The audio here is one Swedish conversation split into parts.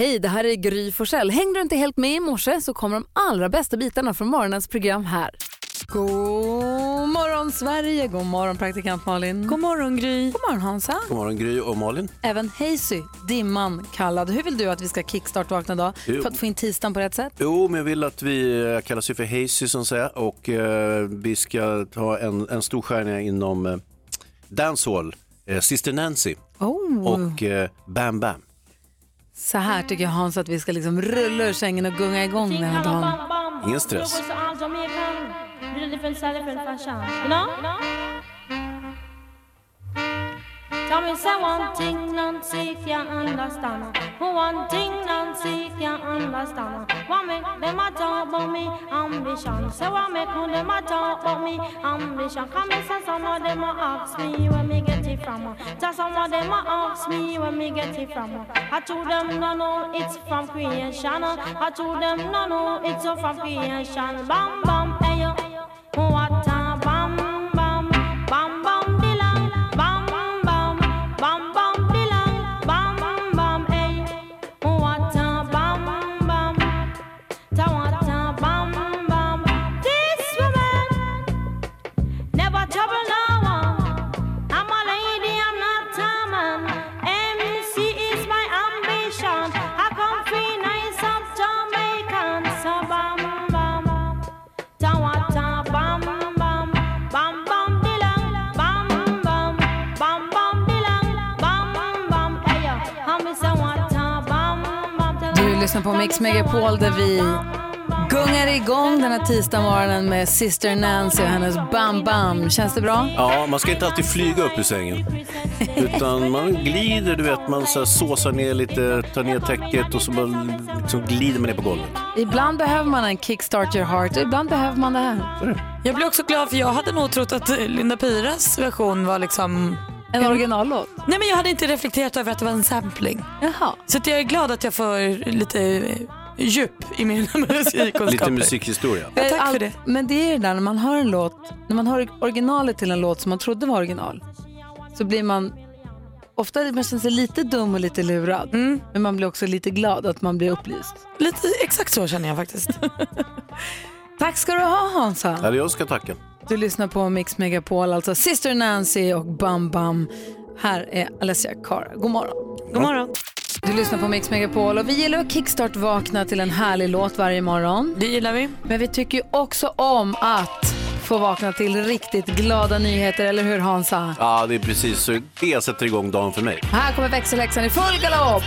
Hej, det här är Gry Forssell. Hängde du inte helt med i morse så kommer de allra bästa bitarna från morgonens program här. God morgon Sverige, god morgon praktikant Malin. God morgon Gry. God morgon Hansa. God morgon Gry och Malin. Även Hazy, Dimman kallad. Hur vill du att vi ska kickstart-vakna idag Jo. för att få in tisdagen på rätt sätt? Jo, men jag vill att vi kallas ju för Hazy som säger och eh, vi ska ta en, en stor stjärna inom eh, dancehall, eh, Sister Nancy Oh. och eh, Bam Bam. Så här tycker jag Hans att vi ska liksom rulla ur sängen och gunga igång den här dagen. Ingen stress. Tell me say one thing Nancy can't understand One thing Nancy can't understand What make them a talk about me ambition Say what make them a talk about me ambition Come me say some of them a ask me where me get it from Just some of them a ask me where me get it from I told them no no it's from creation I told them no no it's from creation Bam bam hey yo What lyssnar på Mix Megapol där vi gungar igång den här tisdagsmorgonen med Sister Nancy och hennes Bam Bam. Känns det bra? Ja, man ska inte alltid flyga upp ur sängen. Utan man glider, du vet, man så här såsar ner lite, tar ner täcket och så bara, liksom glider man ner på golvet. Ibland behöver man en kickstart your heart och ibland behöver man det här. Jag blir också glad för jag hade nog trott att Linda Piras version var liksom... En originallåt. Nej men jag hade inte reflekterat över att det var en sampling. Jaha. Så att jag är glad att jag får lite eh, djup i min musikkunskaper. Lite musikhistoria. Ja, tack för det. Men det är det där när man hör en låt, när man hör originalet till en låt som man trodde var original, så blir man Ofta man känner sig lite dum och lite lurad, men man blir också lite glad att man blir upplyst. Lite exakt så känner jag faktiskt. Tack ska du ha Hansa. Eller jag ska tacka. Du lyssnar på Mix Megapol, alltså Sister Nancy och Bam Bam. Här är Alessia Cara. God morgon. God morgon. Du lyssnar på Mix Megapol och vi gillar att kickstart-vakna till en härlig låt varje morgon. Det gillar vi. Men vi tycker ju också om att få vakna till riktigt glada nyheter, eller hur Hansa? Ja, det är precis så det sätter igång dagen för mig. Här kommer växelhäxan i full galopp!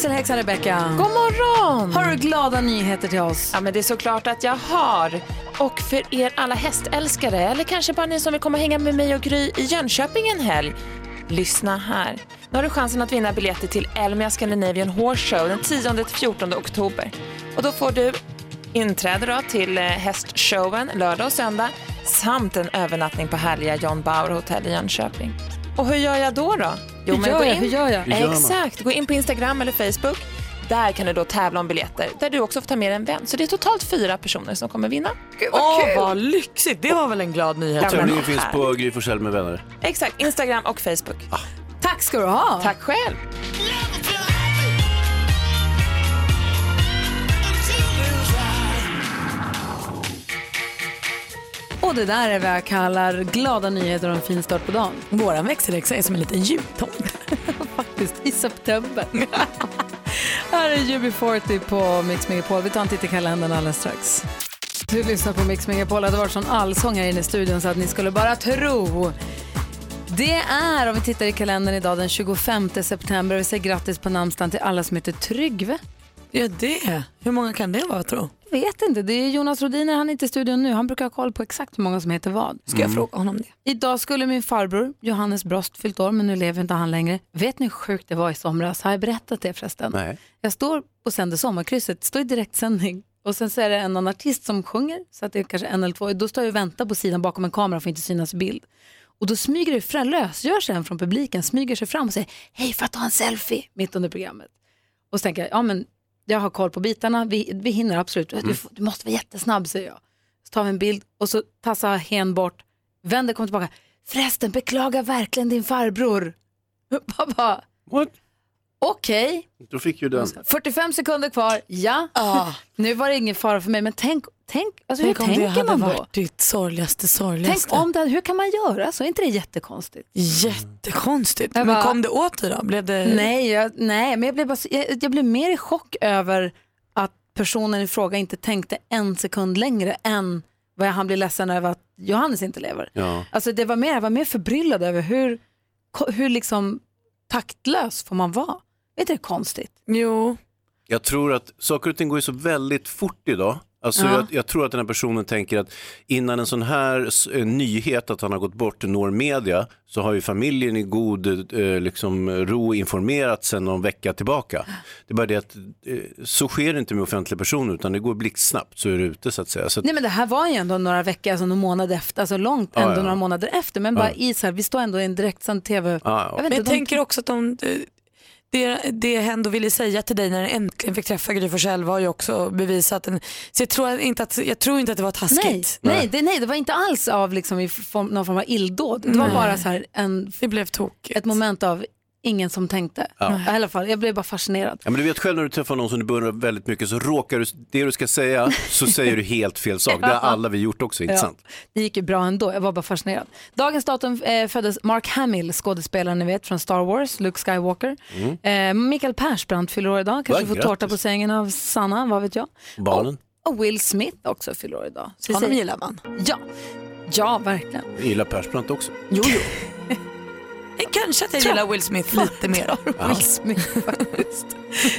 Växelhäxan Rebecka! God morgon! Har du glada nyheter till oss? Ja, men det är såklart att jag har. Och för er alla hästälskare, eller kanske bara ni som vill komma och hänga med mig och Gry i Jönköping en helg, lyssna här. Nu har du chansen att vinna biljetter till Elmia Scandinavian Horse Show den 10-14 oktober. Och då får du inträde då till eh, hästshowen lördag och söndag samt en övernattning på härliga John Bauer Hotel i Jönköping. Och hur gör jag då? då? Jo, Hur gör jag? in- Hur gör jag? Hur? Exakt, gå in på Instagram eller Facebook. Där kan du då tävla om biljetter, där du också får ta med en vän. Så det är totalt fyra personer som kommer vinna. Åh, vad lyxigt. Det var väl en glad nyhet. Men- Tävlingen finns på Gry med vänner. Exakt, Instagram och Facebook. Tack ska du ha! Tack själv. Och det där är vad jag kallar glada nyheter och en fin start på dagen. Våran växelhäxa är som en liten jultomte. Faktiskt, i september. Här är UB40 på Mix Megapol. Vi tar en titt i kalendern alldeles strax. Du lyssnar på Mix Megapol. Det hade varit sån allsång här inne i studion så att ni skulle bara tro. Det är, om vi tittar i kalendern idag, den 25 september. Vi säger grattis på namnsdagen till alla som heter Tryggve. Ja, det. Hur många kan det vara, tro? Vet inte, det är Jonas Rodiner, han är inte i studion nu. Han brukar ha koll på exakt hur många som heter vad. Ska jag fråga honom det? Idag skulle min farbror Johannes Brost fyllt år, men nu lever inte han längre. Vet ni hur sjukt det var i somras? Har jag berättat det förresten? Nej. Jag står och sänder sommarkrysset, står i direktsändning och sen så är det en annan artist som sjunger, så att det är kanske en eller två. Då står jag och väntar på sidan bakom en kamera för att inte synas i bild. Och då smyger det fram, lösgör sig en från publiken, smyger sig fram och säger hej för att ta en selfie mitt under programmet. Och så tänker jag, ja men jag har koll på bitarna, vi, vi hinner absolut, du, får- du måste vara jättesnabb säger jag. Så tar vi en bild och så tassar hen bort vänder, kommer tillbaka. Förresten, beklagar verkligen din farbror. Pappa, What? okej, Då fick ju den. 45 sekunder kvar, ja. Nu var det ingen fara för mig, men tänk, tänk, alltså, Tänk hur om det tänker hade man då? varit ditt sorgligaste, sorgligaste. Tänk om det, hur kan man göra så? Är inte det jättekonstigt? Jättekonstigt. Jag Men bara- kom det åt dig då? Blev det... Nej, jag, nej men jag blev, bara, jag, jag blev mer i chock över att personen i fråga inte tänkte en sekund längre än vad han blir ledsen över att Johannes inte lever. Ja. Alltså det var mer, jag var mer förbryllad över hur, hur liksom taktlös får man vara? Är inte det konstigt? Jo. Jag tror att saker och ting går ju så väldigt fort idag. Alltså Ja. jag, jag tror att den här personen tänker att innan en sån här eh, nyhet att han har gått bort når media så har ju familjen i god eh, liksom, ro informerat sedan någon vecka tillbaka. Det är bara det att eh, så sker det inte med offentliga personer utan det går blixtsnabbt så är det ute så att säga. Så att, Nej men det här var ju ändå några veckor, alltså någon månad efter, alltså långt Ja, ändå ja. några månader efter. Men bara i så här, vi står ändå i en direktsänd tv. ja, ja. Jag vet Men inte, jag de- tänker också att de, det, det hen ändå ville säga till dig när den äntligen fick träffa Gry Forssell var ju också bevisat. En, så jag tror inte att, jag tror inte att det var taskigt. Nej, nej, det, nej, det var inte alls av liksom i form, någon form av illdåd. Det var Nej. bara så här en, Det blev tokigt. ett moment av ingen som tänkte. I alla fall, jag blev bara fascinerad. Ja, men du vet själv när du träffar någon som du beundrar väldigt mycket så råkar du, det du ska säga så säger du helt fel sak. Det har alla vi gjort också, inte Ja. sant? Det gick ju bra ändå, jag var bara fascinerad. Dagens datum eh, föddes Mark Hamill, skådespelaren ni vet från Star Wars, Luke Skywalker. Eh, Mikael Persbrandt fyller år idag, kanske Mm. Ja, får tårta på sängen av Sanna, vad vet jag. Barnen. Och, och Will Smith också fyller år idag. Så Honom gillar man. Ja, ja verkligen. Jag gillar Persbrandt också. Jo, jo. Eh, Kanske att jag gillar Will Smith lite mer. Will Smith faktiskt.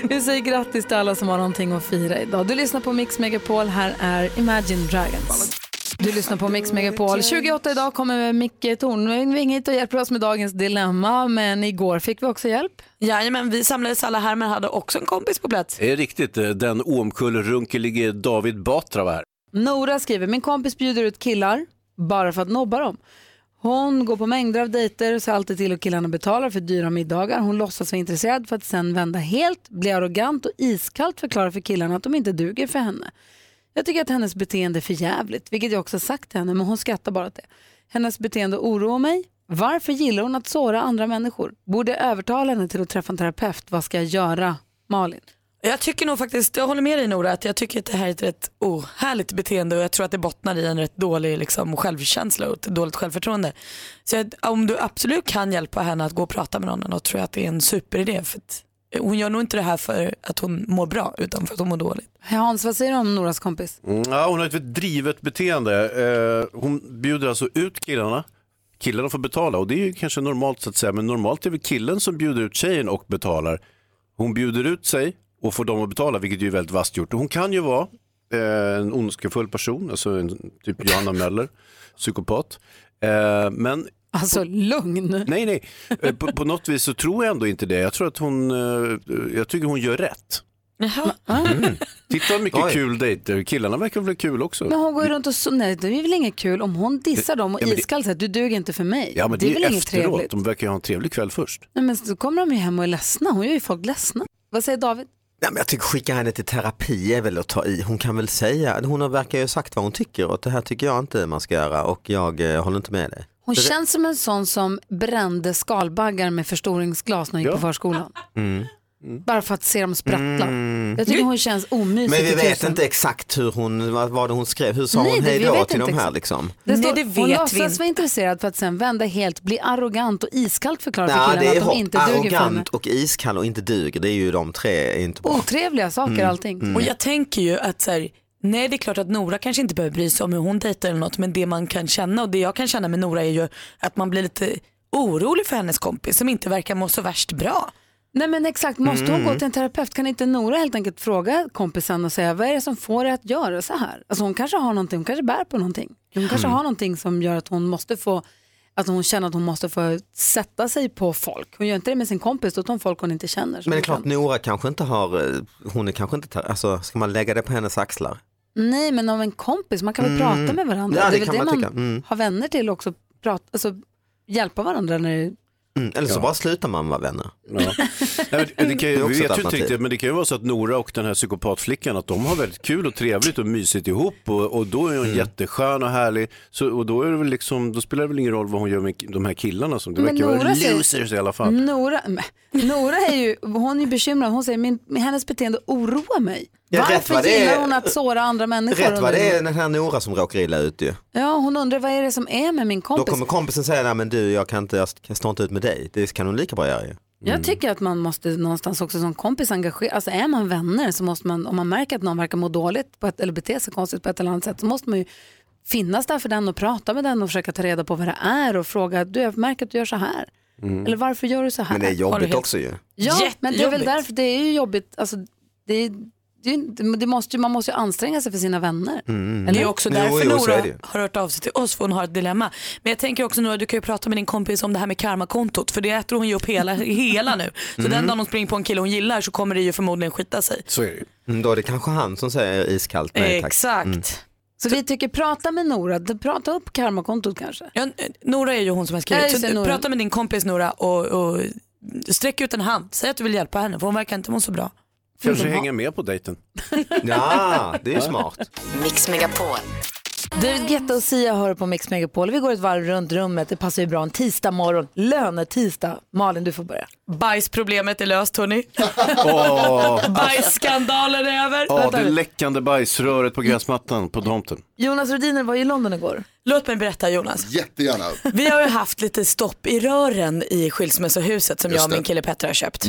Vi säger grattis till alla som har någonting att fira idag. Du lyssnar på Mix Megapol, här är Imagine Dragons. Du lyssnar på Mix Megapol. 28 idag kommer Micke Tornving hit och hjälper oss med dagens dilemma. Men igår fick vi också hjälp. Jajamän, vi samlades alla här men hade också en kompis på plats. Det är riktigt, eh, den oomkullrunkelige David Batra var här. Nora skriver, min kompis bjuder ut killar bara för att nobba dem. Hon går på mängder av dejter och ser alltid till att killarna betalar för dyra middagar. Hon låtsas vara intresserad för att sen vända helt, bli arrogant och iskallt förklara för killarna att de inte duger för henne. Jag tycker att hennes beteende är för jävligt, vilket jag också sagt till henne, men hon skrattar bara åt det. Hennes beteende oroar mig. Varför gillar hon att såra andra människor? Borde jag övertala henne till att träffa en terapeut? Vad ska jag göra? Malin? Jag tycker nog faktiskt, jag håller med dig Nora, att jag tycker att det här är ett rätt ohärligt beteende och jag tror att det bottnar i en rätt dålig liksom, självkänsla och ett dåligt självförtroende. Så jag, om du absolut kan hjälpa henne att gå och prata med någon, då tror jag att det är en superidé. För att hon gör nog inte det här för att hon mår bra utan för att hon mår dåligt. Hans, vad säger du om Noras kompis? Mm, ja, hon har ett drivet beteende. Eh, hon bjuder alltså ut killarna. Killarna får betala och det är ju kanske normalt så att säga. Men normalt är det killen som bjuder ut tjejen och betalar. Hon bjuder ut sig och får dem att betala, vilket ju är väldigt vasst gjort. Och hon kan ju vara eh, en ondskefull person, alltså en, typ Johanna Möller, psykopat. Eh, men Alltså lugn. nej, nej, eh, på, på något vis så tror jag ändå inte det. Jag tror att hon, eh, jag tycker hon gör rätt. Jaha. Titta vad mycket Oj. kul dejter, killarna verkar väl kul också. Men hon går ju runt och så, nej det är väl inget kul om hon dissar dem och Ja, det- iskallt säger du duger inte för mig. Ja men det, är är väl inget efteråt, trevligt. de verkar ju ha en trevlig kväll först. Nej, men så kommer de ju hem och är ledsna, hon gör ju folk ledsna. Vad säger David? Nej, men jag tycker skicka henne till terapi är väl att ta i. Hon kan väl säga, hon har verkar ju ha sagt vad hon tycker och det här tycker jag inte man ska göra och jag eh, håller inte med dig. Hon känns som en sån som brände skalbaggar med förstoringsglas när hon gick Ja. på förskolan. Bara för att se dem sprattla. Mm. Jag tycker hon känns omysig. Men vi vet inte exakt hur hon, vad var det hon skrev, hur sa Nej, hon hej vi då vet till inte de här exakt. liksom? Det står, Nej, det hon vet vi låtsas vara intresserad för att sen vända helt, bli arrogant och iskallt förklara för Ja, killarna det är att de inte duger för arrogant och iskall och inte duger, det är ju de tre inte bra. Otrevliga saker Mm. allting. Och jag tänker ju att så här, nej det är klart att Nora kanske inte behöver bry sig om hur hon dejtar eller något men det man kan känna och det jag kan känna med Nora är ju att man blir lite orolig för hennes kompis som inte verkar må så värst bra. Nej men exakt, måste Mm. hon gå till en terapeut? Kan inte Nora helt enkelt fråga kompisen och säga vad är det som får dig att göra så här? Alltså hon kanske har någonting, hon kanske bär på någonting. Hon kanske Mm. har någonting som gör att hon måste få att hon känner att hon måste få sätta sig på folk. Hon gör inte det med sin kompis, hon folk hon inte känner. Men det är klart. Nora kanske inte har, eh, hon är kanske inte, alltså ska man lägga det på hennes axlar? Nej men av en kompis, man kan väl Mm. prata med varandra. Ja, det är väl kan det man man tycka. Mm. har vänner till också, prata, alltså, hjälpa varandra när det Mm, eller så bara slutar man vara vänner. Ja. Nej, men det kan ju, vi vet ju inte riktigt, men det kan ju vara så att Nora och den här psykopatflickan, att de har väldigt kul och trevligt och mysigt ihop och, och då är hon Mm. jätteskön och härlig. Så, och då, är det väl liksom, då spelar det väl ingen roll vad hon gör med de här killarna som det Men verkar vara Nora säger- losers i alla fall. Nora, Nora är ju, hon är bekymrad. Hon säger min, hennes beteende oroar mig. Ja, Varför vad det är- gillar hon att såra andra människor? Rätt vad det är den här Nora som råkar illa ut ju. Ja, hon undrar vad är det som är med min Då kompis. kommer kompisen säga, nej men du jag kan inte, jag står inte ut med dig. Det kan hon lika bra göra ju. Jag tycker att man måste någonstans också som kompis engagera, alltså är man vänner så måste man, om man märker att någon verkar må dåligt på ett, eller bete sig konstigt på ett eller annat sätt så måste man ju finnas där för den och prata med den och försöka ta reda på vad det är och fråga, du jag märker att du gör så här. Eller varför gör du så här? Men det är jobbigt helt- också ju. Ja, men det är väl därför det är ju jobbigt. Alltså, det är, det det måste, man måste ju anstränga sig för sina vänner. Det är också Jo, därför jo, så Nora har hört av sig till oss för hon har ett dilemma. Men jag tänker också Nora, du kan ju prata med din kompis om det här med karmakontot för det äter hon ju upp hela, hela nu. Så den dagen hon springer på en kille hon gillar så kommer det ju förmodligen skita sig. Så är det ju. Mm, Då är det kanske han som säger iskallt nej tack. Exakt. Så vi tycker prata med Nora, prata upp karmakontot kanske. Ja, Nora är ju hon som har skrivit. just Så prata med din kompis Nora och, och sträck ut en hand. Säg att du vill hjälpa henne för hon verkar inte må så bra. Kanske hänga med på dejten. Ja, det är smart. Mix Megapol. David Guetta och Sia hör på Mix Megapol. Vi går ett varv runt rummet. Det passar ju bra en tisdag morgon. Lönetisdag. Malin, du får börja. Bajsproblemet är löst hörni. Åh, Bajsskandalen är över. åh, Vänta det läckande bajsröret på gräsmattan på tomten. Jonas Rhodiner var i London igår. Låt mig berätta Jonas. Jättegärna. Vi har ju haft lite stopp i rören i skilsmässohuset som Just jag och min kille Petter har köpt.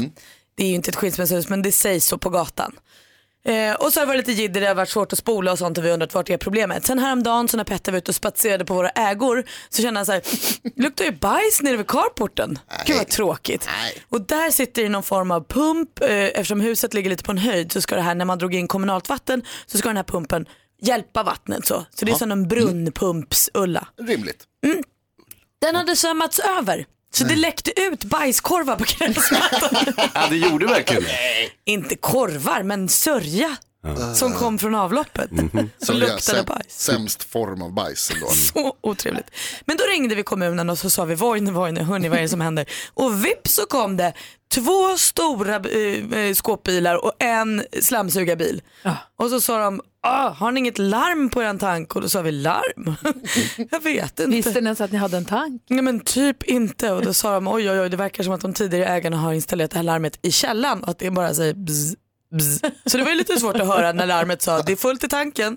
Det är ju inte ett skilsmässohus men det sägs så på gatan. Eh, och så har det varit lite jidder, det har varit svårt att spola och sånt och vi har undrat vart är problemet. Sen häromdagen så när Petter var ute och spatserade på våra ägor så kände han så här, "Det luktar ju bajs nere vid carporten. Gud vad tråkigt. Och där sitter det någon form av pump, eh, eftersom huset ligger lite på en höjd så ska det här, när man drog in kommunalt vatten så ska den här pumpen hjälpa vattnet så. Så det är som en brunnpumpsulla. Rimligt. Den hade svämmats över. Så det läckte ut bajskorvar på gräsmattan. Ja, det gjorde verkligen. Inte korvar men sörja som kom från avloppet. Så Så luktade säm- bajs. Sämst form av bajs ändå. Så otrevligt. Men då ringde vi kommunen och så sa vi Vojne, Vojne, hörni vad är det som händer? Och vips så kom det två stora eh, eh, skåpbilar och en slamsugarbil. Och så sa de, ah, har ni inget larm på er tank? Och då sa vi larm? Jag vet inte. Visste ni ens att ni hade en tank? Nej men typ inte och då sa de oj oj oj det verkar som att de tidigare ägarna har installerat det här larmet i källan och att det bara säger bzz, bzz. Så det var ju lite svårt att höra när larmet sa det är fullt i tanken.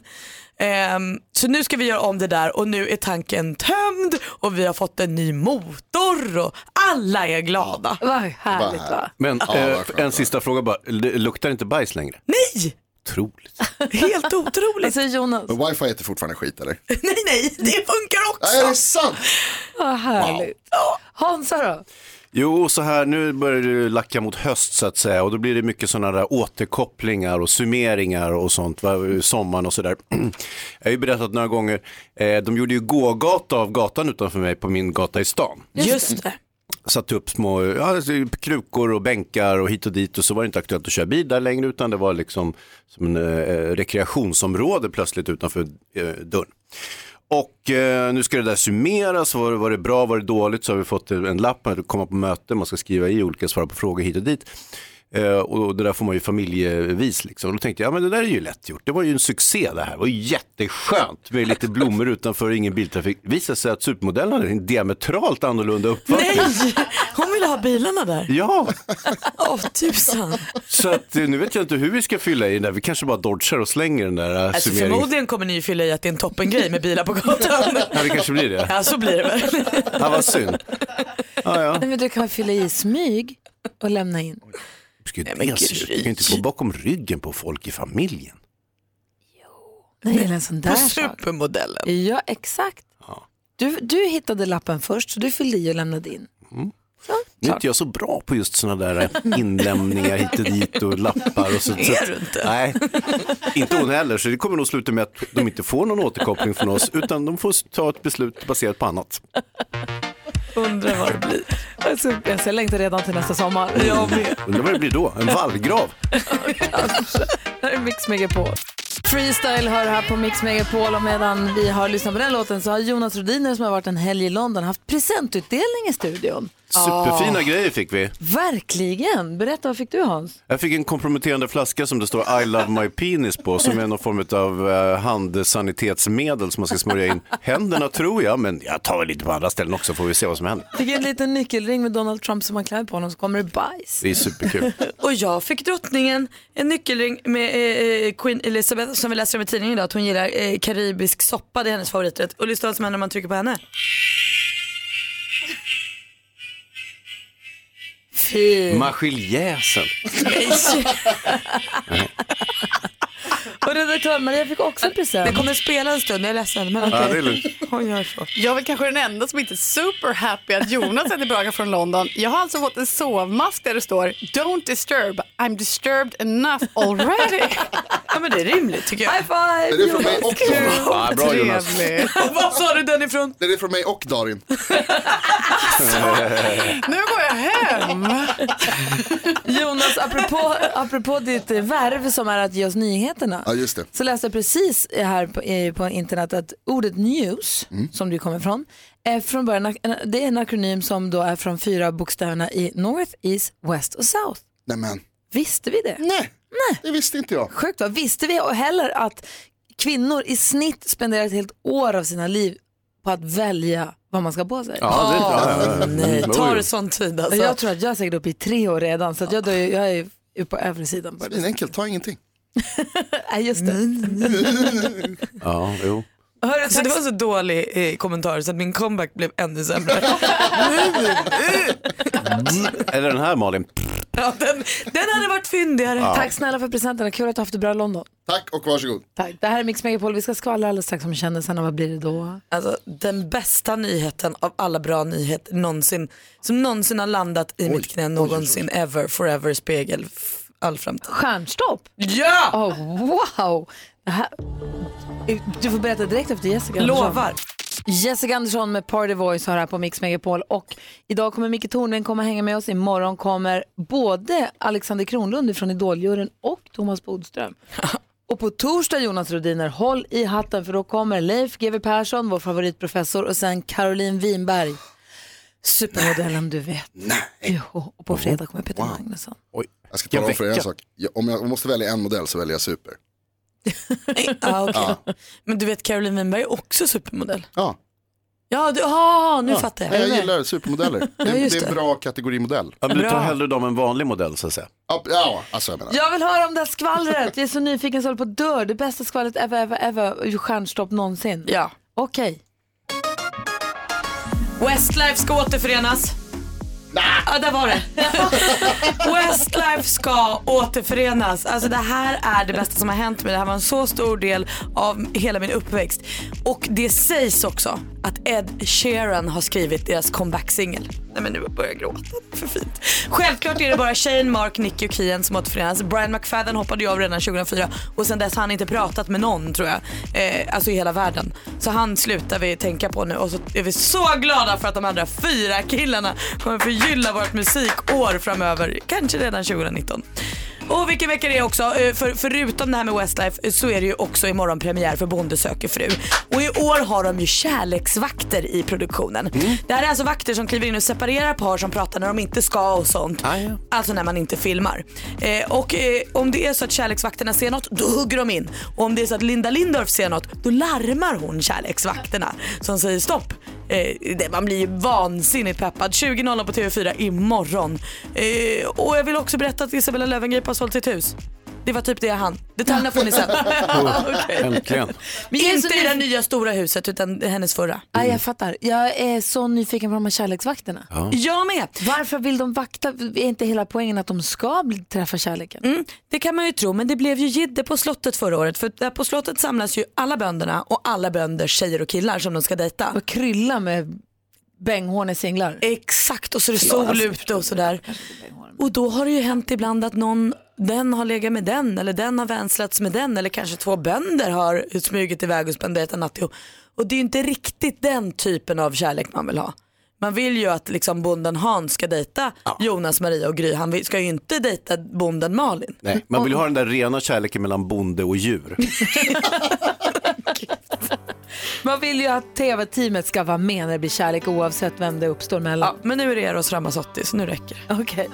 Ehm, så nu ska vi göra om det där och nu är tanken tömd och vi har fått en ny motor och alla är glada. Vad härligt va? Men Ja, eh, en sista fråga bara, luktar inte bajs längre? Nej, Otroligt. helt Vad otroligt. säger Jonas? Men wifi är fortfarande skit eller? nej nej, det funkar Nej, är det också. sant? Vad härligt. Hansa då? Jo, så här nu börjar det lacka mot höst så att säga och då blir det mycket sådana där återkopplingar och summeringar och sånt, sommaren och sådär. Jag har ju berättat några gånger, eh, de gjorde ju gågata av gatan utanför mig på min gata i stan. Just det. Satt upp små ja, alltså, krukor och bänkar och hit och dit och så var det inte aktuellt att köra bil där längre utan det var liksom som en eh, rekreationsområde plötsligt utanför eh, dörren. Och eh, nu ska det där summeras, var, det- var det bra, var det dåligt så har vi fått en lapp, att komma på möte, man ska skriva i olika svar på frågor hit och dit. Eh, och det där får man ju familjevis liksom. Och då tänkte jag, ja men det där är ju lätt gjort. Det var ju en succé det här. Det var ju jätteskönt med lite blommor utanför ingen biltrafik. Visade sig att supermodellen hade en diametralt annorlunda uppfattning. Nej, hon ville ha bilarna där. Ja, Åh tusan. så att, eh, nu vet jag inte hur vi ska fylla i den där. Vi kanske bara dodgar och slänger den där äh, Alltså summeringen. förmodligen kommer ni ju fylla i att det är en toppengrej med bilar på gatan. Ja, det kanske blir det. Ja så blir det väl. Ja, vad synd. Ja, ja. Nej, men du kan fylla i smyg och lämna in. Ska det se ut? Du kan ju inte gå bakom ryggen på folk i familjen. Nej, eller en sån där På sak. supermodellen. Ja, exakt. Du, du hittade lappen först så du fyllde i och lämnade in. Nu är inte jag så bra på just sådana där inlämningar hit och dit och lappar. Och så, så Är du inte? Nej, inte hon heller. Så det kommer nog sluta med att de inte får någon återkoppling från oss utan de får ta ett beslut baserat på annat. Undrar vad det blir. Alltså, jag ser längtar redan till nästa sommar. Jag med. Undrar vad det blir då? En vallgrav? Det här är Mix Megapol. Freestyle hör här på Mix Megapol och medan vi har lyssnat på den låten så har Jonas Rodiner som har varit en helg i London haft presentutdelning i studion. Superfina grejer fick vi. Verkligen! Berätta, vad fick du Hans? Jag fick en komprometterande flaska som det står I love my penis på som är någon form av eh, handsanitetsmedel som man ska smörja in händerna tror jag, men jag tar väl lite på andra ställen också får vi se vad som händer. Fick en liten nyckelring med Donald Trump som har klädd på honom så kommer det bajs. Det är superkul. Och jag fick drottningen en nyckelring med eh, Queen Elizabeth som vi läser om i tidningen idag att hon gillar eh, karibisk soppa, det är hennes favoriträtt. Och lyssna vad som händer när man trycker på henne. Fy. Marskiljäsen. Och redaktör Maria fick också en present. Det kommer spela en stund, jag är ledsen. Men Ja, okej. det är lugnt. Hon gör så. Jag är väl kanske den enda som inte är super happy att Jonas är tillbaka från London. Jag har alltså fått en sovmask där det står Don't disturb, I'm disturbed enough already. Ja men det är rimligt tycker jag. High five! Är det från mig och Darin? Ja, bra Jonas. Trevligt. Vad sa du den ifrån? Det är från mig och Darin. Nu går jag hem. Jonas, apropå, apropå ditt värv som är att ge oss nyheterna. Ja, just det. Så läste jag precis här på, eh, på internet att ordet news, som det kommer ifrån, är från början det är en akronym som då är från fyra bokstäverna i North, East, West och South. Nej men, Visste vi det? nej, det visste inte jag. Sjukt va? Visste vi heller att kvinnor i snitt spenderar ett helt år av sina liv på att välja vad man ska på sig? Ja, det, ja, ja. Nej, Jo, tar sån tid alltså. Jag tror att jag är säkert uppe i tre år redan så att jag, dör, jag är på övre sidan. Det är enkelt, ta ingenting. Nej, just det. Ja, jo. Hörru, Så det var så dålig eh, kommentar så att min comeback blev ännu sämre. Eller den här Malin. ja, den, den hade varit fyndigare. Tack snälla för presenterna, kul att du haft det bra i London. Tack och varsågod. Tack. Det här är Mix Megapol, vi ska skvallra alldeles strax om kändisarna, vad blir det då? Alltså, den bästa nyheten av alla bra nyheter någonsin, som någonsin har landat i mitt knä någonsin, ever, forever, spegel, all framtid. Stjärnstopp? Ja! Oh, wow! Det här... Du får berätta direkt efter Jessica Andersson. Lovar. Jessica Andersson med Party Voice har här på Mix Megapol och idag kommer Micke Tornving komma hänga med oss. Imorgon kommer både Alexander Kronlund från Idoljuryn och Thomas Bodström. Och på torsdag Jonas Rodiner, håll i hatten för då kommer Leif GW Persson, vår favoritprofessor och sen Caroline Winberg. Supermodellen du vet. Nej. Jo, och på fredag kommer Peter Magnusson. Oj. Jag ska tala om för er en sak. Jag, om jag måste välja en modell så väljer jag super. Ah, okay. Men du vet Caroline Winberg är också supermodell. Ja, Ja, du, ah, nu fattar jag. jag, jag gillar supermodeller. Det, är- just det är det. en bra kategorimodell. Ja, men du tar hellre dem än vanlig modell så att säga. Ja, ja alltså jag menar. Jag vill höra om det här skvallret. Jag är så nyfiken så håller på att dö. Det bästa skvallret ever, ever, ever. Stjärnstopp någonsin. Ja. Okej. Westlife ska återförenas. Ja, där var det. Westlife ska återförenas. Alltså det här är det bästa som har hänt mig. Det här var en så stor del av hela min uppväxt. Och det sägs också att Ed Sheeran har skrivit deras comeback-singel. Nej men nu börjar jag gråta, för fint. Självklart är det bara Shane, Mark, Nicky och Kian som återförenas. Brian McFadden hoppade ju av redan 2004 och sen dess har han inte pratat med någon tror jag. Eh, alltså i hela världen. Så han slutar vi tänka på nu och så är vi så glada för att de andra fyra killarna kommer förgylla vårt musikår framöver. Kanske redan 2019. Och vilken vecka det är också. Eh, För, förutom det här med Westlife eh, så är det ju också imorgon premiär för Bonde söker fru. Och i år har de ju kärleksvakter i produktionen. Det här är alltså vakter som kliver in och separerar par som pratar när de inte ska och sånt. Alltså när man inte filmar. Eh, och eh, om det är så att kärleksvakterna ser något, då hugger de in. Och om det är så att Linda Lindorff ser något, då larmar hon kärleksvakterna som säger stopp. Eh, det, man blir ju vansinnigt peppad. 20.00 på TV4 imorgon. Eh, och jag vill också berätta att Isabella Löwengrip har sålt sitt hus. Det var typ det jag hann. Detaljerna får ni sen. Äntligen. Men Inte i det nya stora huset utan hennes förra. Ja, jag fattar. Jag är så nyfiken på de här kärleksvakterna. Jag med. Varför vill de vakta? Är inte hela poängen att de ska bli, träffa kärleken? Mm, det kan man ju tro, men det blev ju jidder på slottet förra året. För där på slottet samlas ju alla bönderna och alla bönders tjejer och killar som de ska dejta. Och krylla med bänghårn i singlar. Exakt, och så är det sol ute och sådär. Och då har det ju hänt ibland att någon, den har legat med den eller den har vänslats med den eller kanske två bönder har smugit iväg och spenderat en natt ihop. Och det är ju inte riktigt den typen av kärlek man vill ha. Man vill ju att liksom bonden Hans ska dejta Jonas, Maria och Gry. Han ska ju inte dejta bonden Malin. Nej, man vill ju ha den där rena kärleken mellan bonde och djur. Man vill ju att tv-teamet ska vara med när det blir kärlek oavsett vem det uppstår mellan. Ja, men nu är det Eros Ramazzotti så nu räcker det. Okej.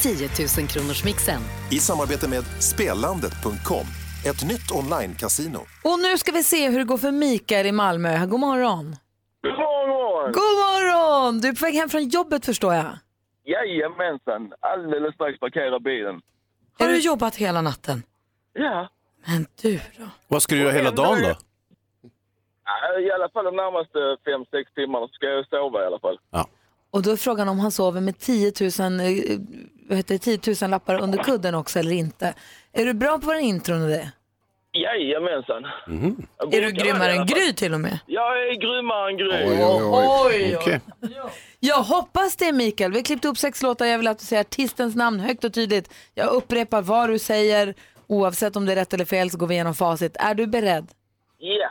10 000 kronors mixen. I samarbete med Spelandet.com, ett nytt online-casino. Och nu ska vi se hur det går för Mikael i Malmö. God morgon. God morgon! God morgon! Du är på väg hem från jobbet förstår jag. Jajamensan, alldeles strax parkerar bilen. Har du jobbat hela natten? Ja, Men du då? Vad ska du göra hela dagen då? i alla fall de närmaste fem sex timmarna ska jag sova i alla fall. Och då är frågan om han sover med 10 000, eh, vad heter det, 10 000 lappar under kudden också eller inte. Är du bra på våra intron och det? Jajamensan. Jag Är du grymmare än. Gry till och med? Jag är grymmare än Gry. Oj, oj, oj. Okej. Jag hoppas det Mikael. Vi har klippt upp sex låtar. Jag vill att du säger artistens namn högt och tydligt. Jag upprepar vad du säger. Oavsett om det är rätt eller fel så går vi igenom facit. Är du beredd? Ja.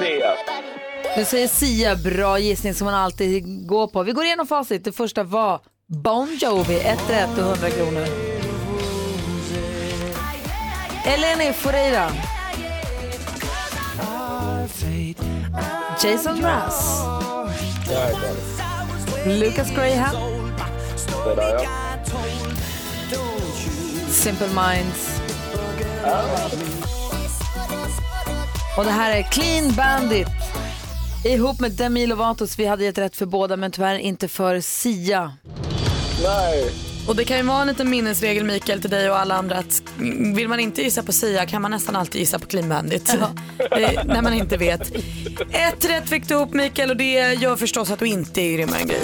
Sia. Du säger Sia, bra gissning som man alltid går på. Vi går igenom facit. Det första var Bon Jovi, ett rätt och 100 kronor. Eleni Foureira. Jason Mraz. Lucas Graham. Det där ja. Simple Minds. Och det här är Clean Bandit. Ihop med Demi Lovatos. Vi hade gett rätt för båda men tyvärr inte för Sia. Nej. Och det kan ju vara en liten minnesregel Mikael till dig och alla andra att vill man inte gissa på Sia kan man nästan alltid gissa på Clean Bandit. Det- när man inte vet. Ett rätt fick du upp Mikael och det gör förstås att du inte är grymmare än Gry.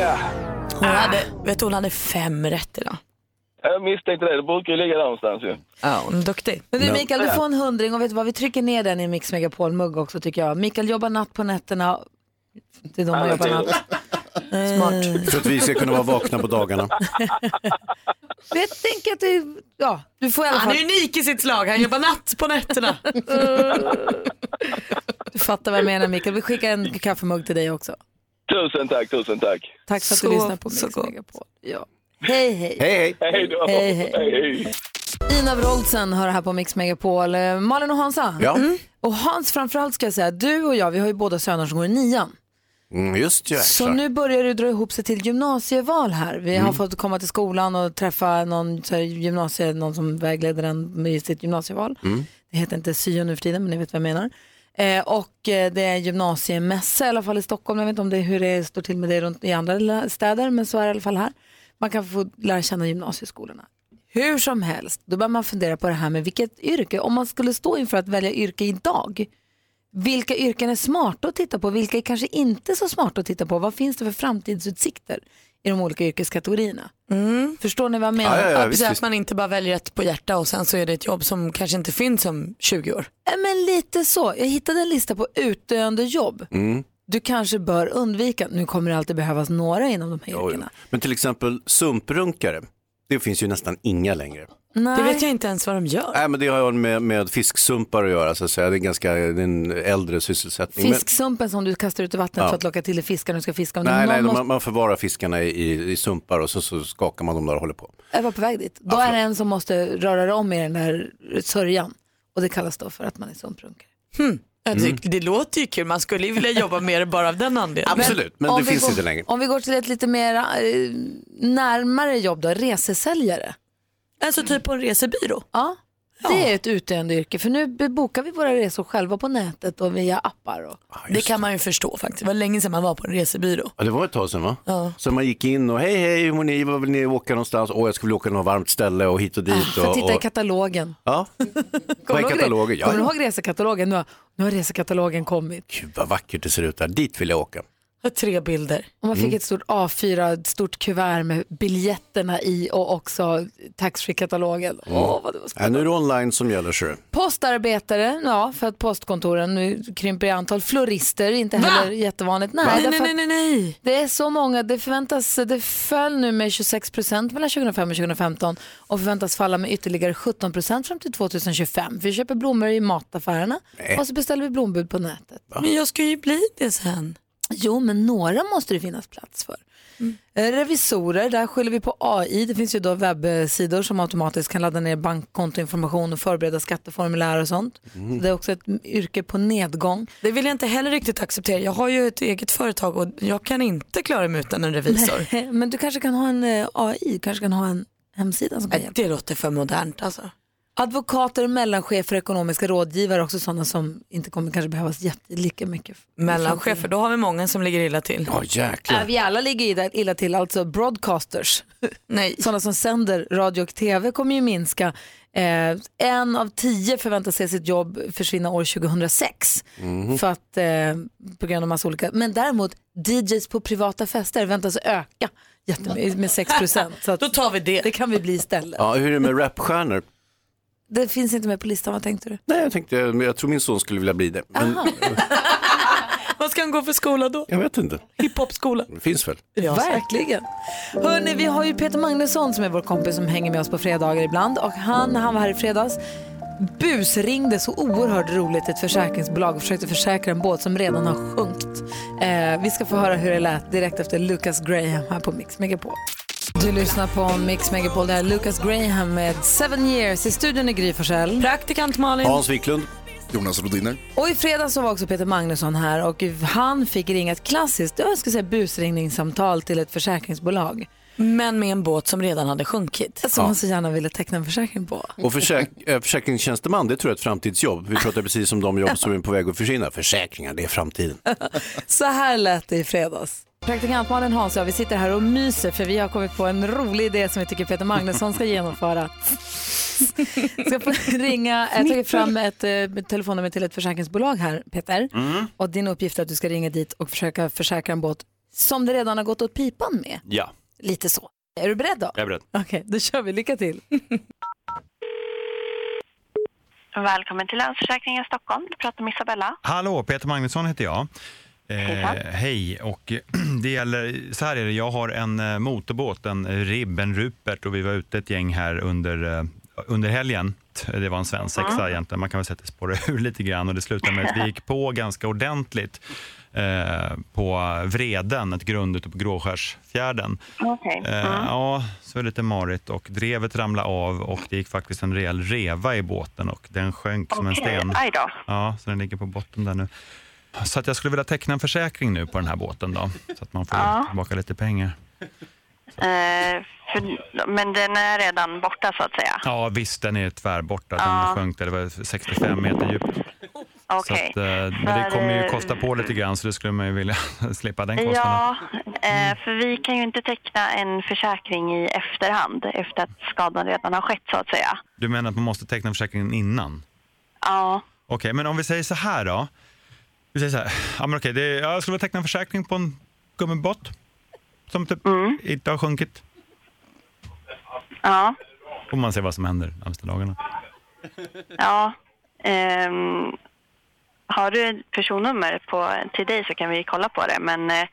Ja. Hon hade, vet du, hon hade fem rätt idag. Jag misstänkte det. Det brukar ju ligga där någonstans ju. Ja, hon är duktig. Men du Mikael, du får en hundring och vet du vad, vi trycker ner den i en Mix Megapol-mugg också tycker jag. Mikael jobbar natt på nätterna. Det är de som jobbar natt. Smart. För att vi ska kunna vara vakna på dagarna. Men Jag tänker att du, ja, du får i alla Han fall, är unik i sitt slag, han jobbar natt på nätterna. du fattar vad jag menar Mikael. Vi skickar en kaffemugg till dig också. Tusen tack, tusen tack. Tack för att Så- du lyssnar på så Mix gott. Megapol. Ja. Hej hej. Hej hej! Hej då. Hej, hej. hej. Ina Wroldsen hör här på Mix Megapol. Eh, Malin och Hansa. Ja, Och Hans framförallt ska jag säga, du och jag vi har ju båda söner som går i nian. mm, just ja. Så nu börjar det dra ihop sig till gymnasieval här. Vi har fått komma till skolan och träffa någon, så här, gymnasie, någon som vägleder en i sitt gymnasieval. Det heter inte syo nu för tiden men ni vet vad jag menar. Eh, och eh, det är gymnasiemässa i alla fall i Stockholm. Jag vet inte om det är hur det står till med det runt i andra städer men så är det i alla fall här. Man kan få lära känna gymnasieskolorna. Hur som helst, då börjar man fundera på det här med vilket yrke, om man skulle stå inför att välja yrke idag, vilka yrken är smarta att titta på? Vilka är kanske inte så smarta att titta på? Vad finns det för framtidsutsikter i de olika yrkeskategorierna? Förstår ni vad jag menar? Ja, ja, ja, precis, att man inte bara väljer ett på hjärta och sen så är det ett jobb som kanske inte finns om 20 år. Men lite så. Jag hittade en lista på utdöende jobb. Mm. Du kanske bör undvika. Nu kommer det alltid behövas några inom de här yrkena. Men till exempel sumprunkare, det finns ju nästan inga längre. Nej. Det vet jag inte ens vad de gör. Nej, men det har med, med fisksumpar att göra, så att säga. det är ganska det är en äldre sysselsättning. Men- Fisksumpen som du kastar ut i vattnet Ja. för att locka till dig fiskar när du ska fiska. Nej, nej måste... man, man förvarar fiskarna i, i, i sumpar och så, så skakar man dem där och håller på. Jag var på väg dit. Då är det en som måste röra om i den där sörjan. Och det kallas då för att man är sumprunkare. Jag tycker, Det låter ju kul, man skulle ju vilja jobba mer bara av den anledningen. Absolut, men, det finns går, inte längre. Om vi går till ett lite mer eh, närmare jobb då, resesäljare. Alltså typ på en resebyrå. Ja. Det är ett utdöende yrke för nu bokar vi våra resor själva på nätet och via appar. Och... Det kan man ju förstå faktiskt. Det var länge sedan man var på en resebyrå. Ja, det var ett tag sedan va? Ja. Så man gick in och hej hej, hur mår ni, var vill ni åka någonstans? Åh, jag skulle vilja åka till något varmt ställe och hit och dit. För att och, titta i och... katalogen. Ja, vad är katalogen? Ja, Kommer du ja. ihåg resekatalogen? Nu har, nu har resekatalogen kommit. Gud vad vackert det ser ut där, dit vill jag åka. Jag har tre bilder. Och man fick Mm. ett stort A4, ett stort kuvert med biljetterna i och också taxfree-katalogen. Åh, vad det var Ja, nu är det online som gäller. Så. Postarbetare, ja, för att postkontoren nu krymper i antal. Florister, inte Va? heller jättevanligt. Nej, Nej, nej, därför nej, att nej, nej. Det är så många, det förväntas, det föll nu med 26 procent mellan 2005 och 2015 och förväntas falla med ytterligare 17 procent fram till 2025. Vi köper blommor i mataffärerna Nej. och så beställer vi blombud på nätet. Men jag ska ju bli det sen. Jo, men några måste det finnas plats för. Eh, Revisorer, där skyller vi på AI. Det finns ju då webbsidor som automatiskt kan ladda ner bankkontoinformation och förbereda skatteformulär och sånt. Så det är också ett yrke på nedgång. Det vill jag inte heller riktigt acceptera. Jag har ju ett eget företag och jag kan inte klara mig utan en revisor. Men du kanske kan ha en eh, AI, kanske kan ha en hemsida som kan Nej, hjälpa. det låter för modernt alltså. Advokater, mellanchefer, ekonomiska rådgivare, också sådana som inte kommer kanske behövas jätte- lika mycket. Mellanchefer, då har vi många som ligger illa till. Ja, jäklar. Äh, vi alla ligger illa- illa till, alltså broadcasters. Nej. Sådana som sänder radio och tv kommer ju minska. Eh, en av tio förväntas se sitt jobb försvinna år 2006. För att, eh, på grund av massa olika. Men däremot DJs på privata fester väntas öka jättemycket med 6 procent. Så att Då tar vi det. det kan vi bli istället. Ja, hur är det med rapstjärnor? Det finns inte med på listan, vad tänkte du? Nej, jag tänkte, men jag tror min son skulle vilja bli det. Men Vad ska han gå för skola då? jag vet inte, Hiphopskola? det finns väl? Verkligen. Hörrni, vi har ju Peter Magnusson som är vår kompis som hänger med oss på fredagar ibland och han, han var här i fredags busringde så oerhört roligt ett försäkringsbolag och försökte försäkra en båt som redan har sjunkit. Eh, vi ska få höra hur det lät direkt efter Lucas Graham här på Mix Megapol. Du lyssnar på Mix Megapol, det här är Lucas Graham med Seven Years i studion i Gry Forssell. Praktikant Malin. Hans Wiklund. Jonas Rodiner. Och i fredags så var också Peter Magnusson här och han fick ringa ett klassiskt, jag ska säga busringningssamtal till ett försäkringsbolag. Men med en båt som redan hade sjunkit. Som han så gärna ville teckna en försäkring på. Och försäk eh, försäkringstjänsteman, det tror jag är ett framtidsjobb. Vi pratar precis om de jobb som är på väg att försvinna. Försäkringar, det är framtiden. Så här lät det i fredags. Praktikantmannen Hans och jag, vi sitter här och myser för vi har kommit på en rolig idé som vi tycker Peter Magnusson ska genomföra. Ska få ringa, jag tagit fram ett eh, telefonnummer till ett försäkringsbolag här, Peter. Och din uppgift är att du ska ringa dit och försöka försäkra en båt som det redan har gått åt pipan med. Ja, Lite så. Är du beredd då? jag är beredd. Okej, då kör vi. Lycka till. Välkommen till Länsförsäkringen Stockholm. Du pratar med Isabella. Hallå, Peter Magnusson heter jag. Eh, hej, och det gäller, så här är det, jag har en eh, motorbåt, en Ribb, en Rupert och vi var ute ett gäng här under, eh, under helgen. Det var en svensk sexa egentligen, man kan väl säga att det spårade ur lite grann och det slutade med att vi gick på ganska ordentligt eh, på Vreden, ett grund ute på Gråskärsfjärden. Okej. Eh, Ja, så är det lite marigt och drevet ramlade av och det gick faktiskt en rejäl reva i båten och den sjönk som en sten. Ja, så den ligger på botten där nu. Så att jag skulle vilja teckna en försäkring nu på den här båten då, så att man får Ja. tillbaka lite pengar. Eh, för, men den är redan borta så att säga. Ja, visst, den är tvärborta. Ja. Den sjönk där, det var 65 meter djupt. Så Okej. att, eh, men det För, kommer ju eh, kosta på lite grann, så det skulle man ju vilja slippa den kostnaden. Ja, eh, för vi kan ju inte teckna en försäkring i efterhand efter att skadan redan har skett så att säga. Du menar att man måste teckna försäkringen innan? Ja, Okej, men om vi säger så här då. Vi säger så här, ja, men okej, det, jag skulle vilja teckna en försäkring på en gummibåt som typ Mm. inte har sjunkit. ja, Får man se vad som händer de närmaste dagarna. ja. Ehm, har du ett personnummer på, till dig så kan vi kolla på det. Men eh,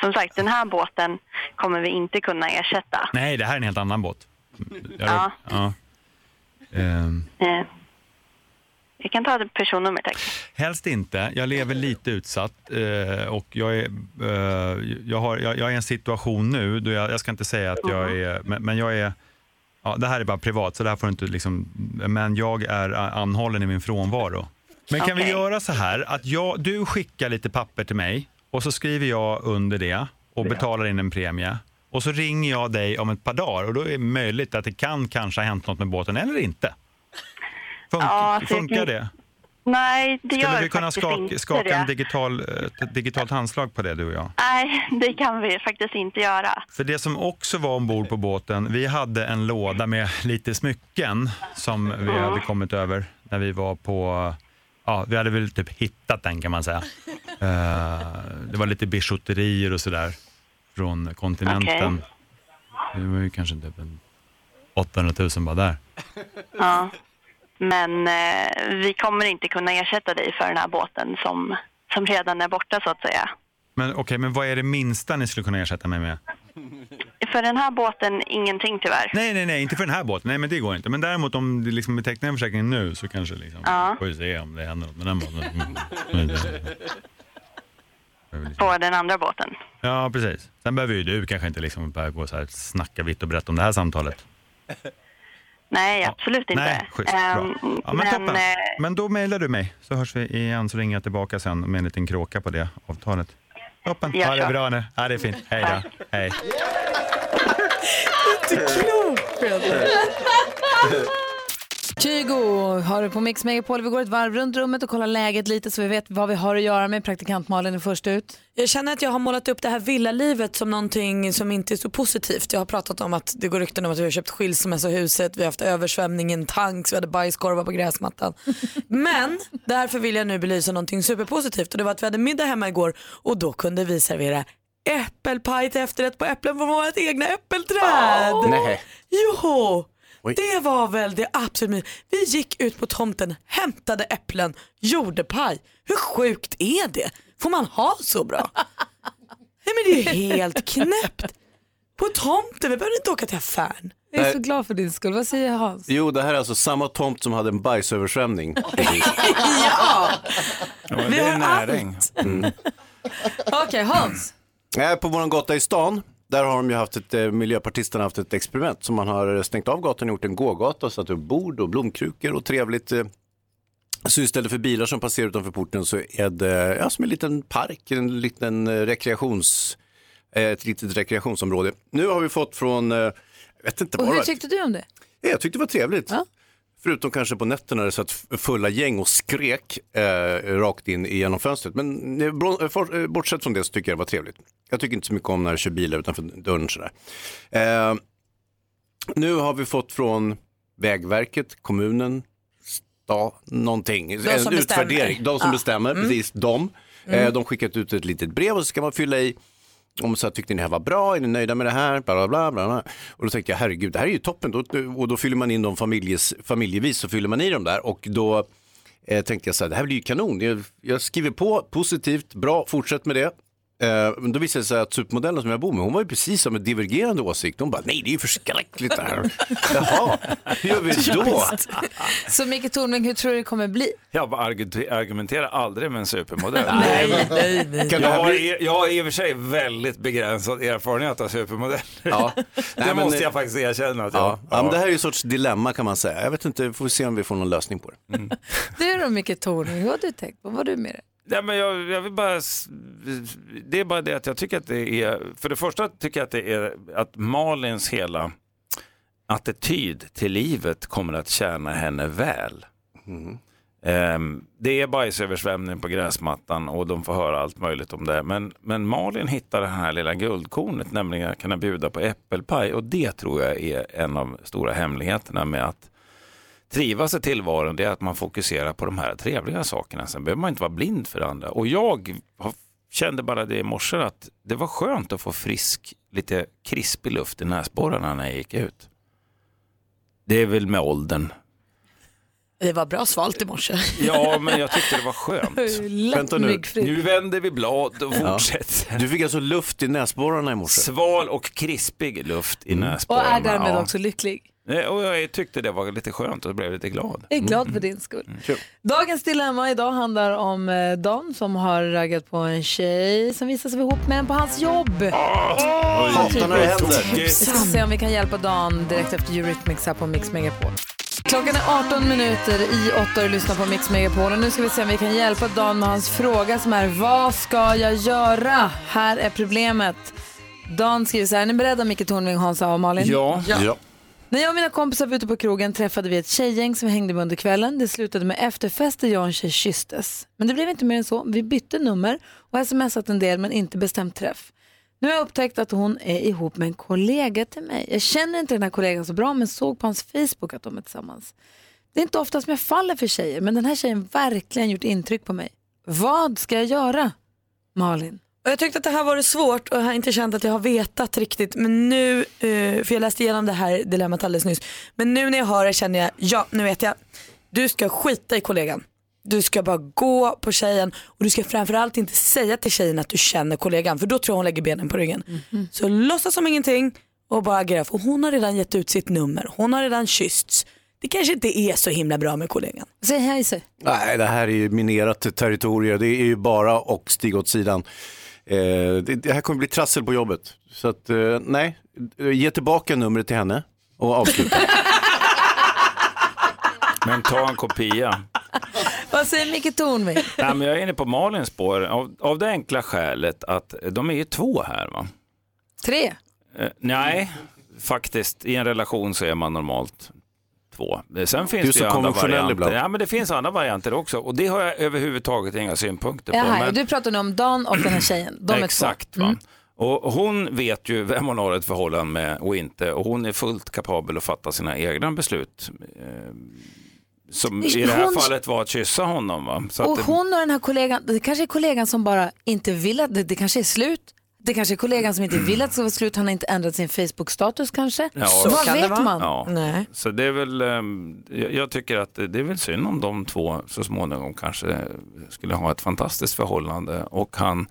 som sagt, den här båten kommer vi inte kunna ersätta. Nej, det här är en helt annan båt. Jag Ja. ja. Ehm, Eh, vi kan ta personnummer tack. helst inte. Jag lever lite utsatt eh, och jag är, eh, jag, har, jag, jag är i en situation nu, då jag, jag ska inte säga att jag är, men, jag är, ja, det här är bara privat så det här får inte liksom, men jag är anhållen i min frånvaro. Men kan vi Okej. göra så här att jag, du skickar lite papper till mig och så skriver jag under det och betalar in en premie. Och så ringer jag dig om ett par dagar och då är det möjligt att det kan kanske ha hänt något med båten eller inte. Fun- Ja, funkar det? Nej, det Skulle gör vi kunna skaka, skaka en digital, ett digitalt handslag på det du och jag? Nej, det kan vi faktiskt inte göra. För det som också var ombord på båten, vi hade en låda med lite smycken som vi Mm. hade kommit över när vi var på, ja vi hade väl typ hittat den kan man säga. Eh, det var lite bijouterier och sådär från kontinenten. Det var ju kanske typ en 800 000 bara där. Ja. Men eh, vi kommer inte kunna ersätta dig för den här båten som, som redan är borta så att säga. Men okej, men vad är det minsta ni skulle kunna ersätta mig med? För den här båten, ingenting tyvärr. Nej, nej, nej, inte för den här båten. Nej, men det går inte. Men däremot om det liksom betecknar en försäkring nu så kanske liksom, Ja. får vi se om det händer något med den båten. Mm. På den andra båten. Ja, precis. Sen behöver ju du kanske inte liksom börja gå så här, snacka vitt och brett om det här samtalet. Nej, absolut inte. Nej, schysst. Bra. Ehm, Ja, men, toppen. eh, Men då mejlar du mig så hörs vi igen så ringer jag tillbaka sen med en liten kråka på det avtalet. Toppen. Ha det så. bra nu. Ja, det är fint. Hej då. Hej. Inte klokt Peter. Kygo har du på Mix Megapol. Vi går ett varv runt rummet och kollar läget lite så vi vet vad vi har att göra med. Praktikant Malin är först ut. Jag känner att jag har målat upp det här villalivet som någonting som inte är så positivt. Jag har pratat om att det går rykten om att vi har köpt skilsmässohuset, vi har haft översvämning i en tank, vi hade bajskorvar på gräsmattan. Men därför vill jag nu belysa någonting superpositivt och det var att vi hade middag hemma igår och då kunde vi servera äppelpaj till efterrätt på äpplen från vårt egna äppelträd. Nej. Jo, Oj. det var väl det absolut Vi gick ut på tomten, hämtade äpplen, gjorde paj. Hur sjukt är det? Får man ha så bra? Nej men det är helt knäppt. På tomten, vi behöver inte åka till affären. Jag är så glad för din skull. Vad säger Hans? Jo, det här är alltså samma tomt som hade en bajsöversvämning. ja! Vi har näring. Mm. Okej, Hans. Nej, På vår gata i stan, där har de ju haft ett, eh, miljöpartisterna haft ett experiment. Så man har stängt av gatan och gjort en gågata, satt upp bord och blomkrukor och trevligt. eh, Så istället för bilar som passerar utanför porten så är det ja, som en liten park, en liten eh, rekreations, eh, ett litet rekreationsområde. Nu har vi fått från, eh, jag vet inte Och vad hur det var. tyckte du om det? Ja, Jag tyckte det var trevligt. Förutom kanske på nätterna när det satt fulla gäng och skrek eh, rakt in genom fönstret. Men eh, eh, eh, bortsett från det så tycker jag det var trevligt. Jag tycker inte så mycket om när det kör bilar utanför dörren sådär. Eh, nu har vi fått från Vägverket, kommunen, sta, någonting. De som en bestämmer. utvärdering. De som Ja. bestämmer, Mm. precis. De. Mm. de skickat ut ett litet brev och så ska man fylla i om så här, tyckte ni det här var bra, är ni nöjda med det här, bla bla bla. bla. Och då tänkte jag, herregud, det här är ju toppen. Då, och då fyller man in dem familjes, familjevis, så fyller man i dem där. Och då eh, tänkte jag så här, det här blir ju kanon. Jag, jag skriver på, positivt, bra, fortsätt med det. Eh, men då visade det sig att supermodellen som jag bor med, hon var ju precis som en divergerande åsikt. Hon bara, nej det är ju förskräckligt det här. Jaha, hur gör vi då? Så Micke Tornving, hur tror du det kommer bli? Jag bara argu- argumenterar aldrig med en supermodell. Nej, nej, nej. Jag har, jag har i och för sig väldigt begränsad erfarenhet av supermodeller. Ja. det Nej, men- måste jag faktiskt erkänna. Att jag, Ja, ja, men det här är ju en sorts dilemma kan man säga. Jag vet inte, får vi se om vi får någon lösning på det. Du då Micke Tornving, hur har du tänkt? Vad var du med det? Nej, men jag, jag vill bara, det är bara det att jag tycker att det är, för det första tycker jag att det är att Malins hela attityd till livet kommer att tjäna henne väl. Ehm, det är bajsöversvämning på gräsmattan och de får höra allt möjligt om det. Men, men Malin hittar det här lilla guldkornet, nämligen att kunna bjuda på äppelpaj. Och det tror jag är en av stora hemligheterna med att trivas i tillvaron. Det är att man fokuserar på de här trevliga sakerna. Sen behöver man inte vara blind för andra. Och jag har- kände bara det i morse att det var skönt att få frisk, lite krispig luft i näsborrarna när jag gick ut. Det är väl med åldern. Det var bra svalt i morse. Ja, men jag tyckte det var skönt. Vänta nu. Nu vänder vi blad och Ja. fortsätter. Du fick alltså luft i näsborrarna i morse? Sval och krispig luft i Och näsborrarna. är därmed ja. också lycklig. Och jag tyckte det var lite skönt och blev lite glad. Jag är glad för din skull. Dagens dilemma idag handlar om eh, Dan som har raggat på en tjej som visar sig vara ihop med en på hans jobb. När det händer. Vi ska se om vi kan hjälpa Dan direkt efter Eurythmics här på Mix Megapol. Klockan är 18 minuter i 8 och lyssnar på Mix Megapol och nu ska vi se om vi kan hjälpa Dan med hans fråga som är vad ska jag göra? Här är problemet. Dan skriver så här, är ni beredda Micke Tornving, Hansa och Malin? Ja. Ja. När jag och mina kompisar var ute på krogen träffade vi ett tjejgäng som hängde med under kvällen. Det slutade med efterfest där jag och en tjej kysstes. Men det blev inte mer än så. Vi bytte nummer och smsat en del men inte bestämt träff. Nu har jag upptäckt att hon är ihop med en kollega till mig. Jag känner inte den här kollegan så bra men såg på hans Facebook att de är tillsammans. Det är inte ofta som jag faller för tjejer men den här tjejen har verkligen gjort intryck på mig. Vad ska jag göra? Malin. Och jag tyckte att det här var svårt och jag har inte känt att jag har vetat riktigt. Men nu, eh, för jag läste igenom det här dilemmat alldeles nyss. Men nu när jag hör det känner jag, ja nu vet jag. Du ska skita i kollegan. Du ska bara gå på tjejen och du ska framförallt inte säga till tjejen att du känner kollegan för då tror jag hon lägger benen på ryggen. Så låtsas som ingenting och bara agera för hon har redan gett ut sitt nummer. Hon har redan kyssts. Det kanske inte är så himla bra med kollegan. Säg hej sig. Nej, det här är ju minerat territorium. Det är ju bara och stig åt sidan. Eh, det, det här kommer bli trassel på jobbet. Så att, eh, nej, ge tillbaka numret till henne och avsluta. Men ta en kopia. Vad säger Micke Tornving? Nej, men jag är inne på Malins spår av, av det enkla skälet att de är ju två här. Va? Tre. Eh, nej, faktiskt i en relation så är man normalt två. Eh, Sen finns Du är det så andra konventionell varianter. ibland. Ja, men det finns andra varianter också och det har jag överhuvudtaget inga synpunkter på. Jaha, men- Du pratar nu om Dan och den här tjejen. De är Exakt. två. Va? Mm. Och hon vet ju vem hon har ett förhållande med och inte och hon är fullt kapabel att fatta sina egna beslut. Eh, Som i det här Hon- fallet var att kyssa honom. Va? Så att Och det- hon och den här kollegan, det kanske är kollegan som bara inte vill att det, det kanske är slut. Det kanske är kollegan som inte vill att det ska vara slut. Han har inte ändrat sin Facebook-status kanske. Vad vet man? Ja. Så det är väl, ehm, jag tycker att det det är väl synd om de två så småningom kanske skulle ha ett fantastiskt förhållande och han,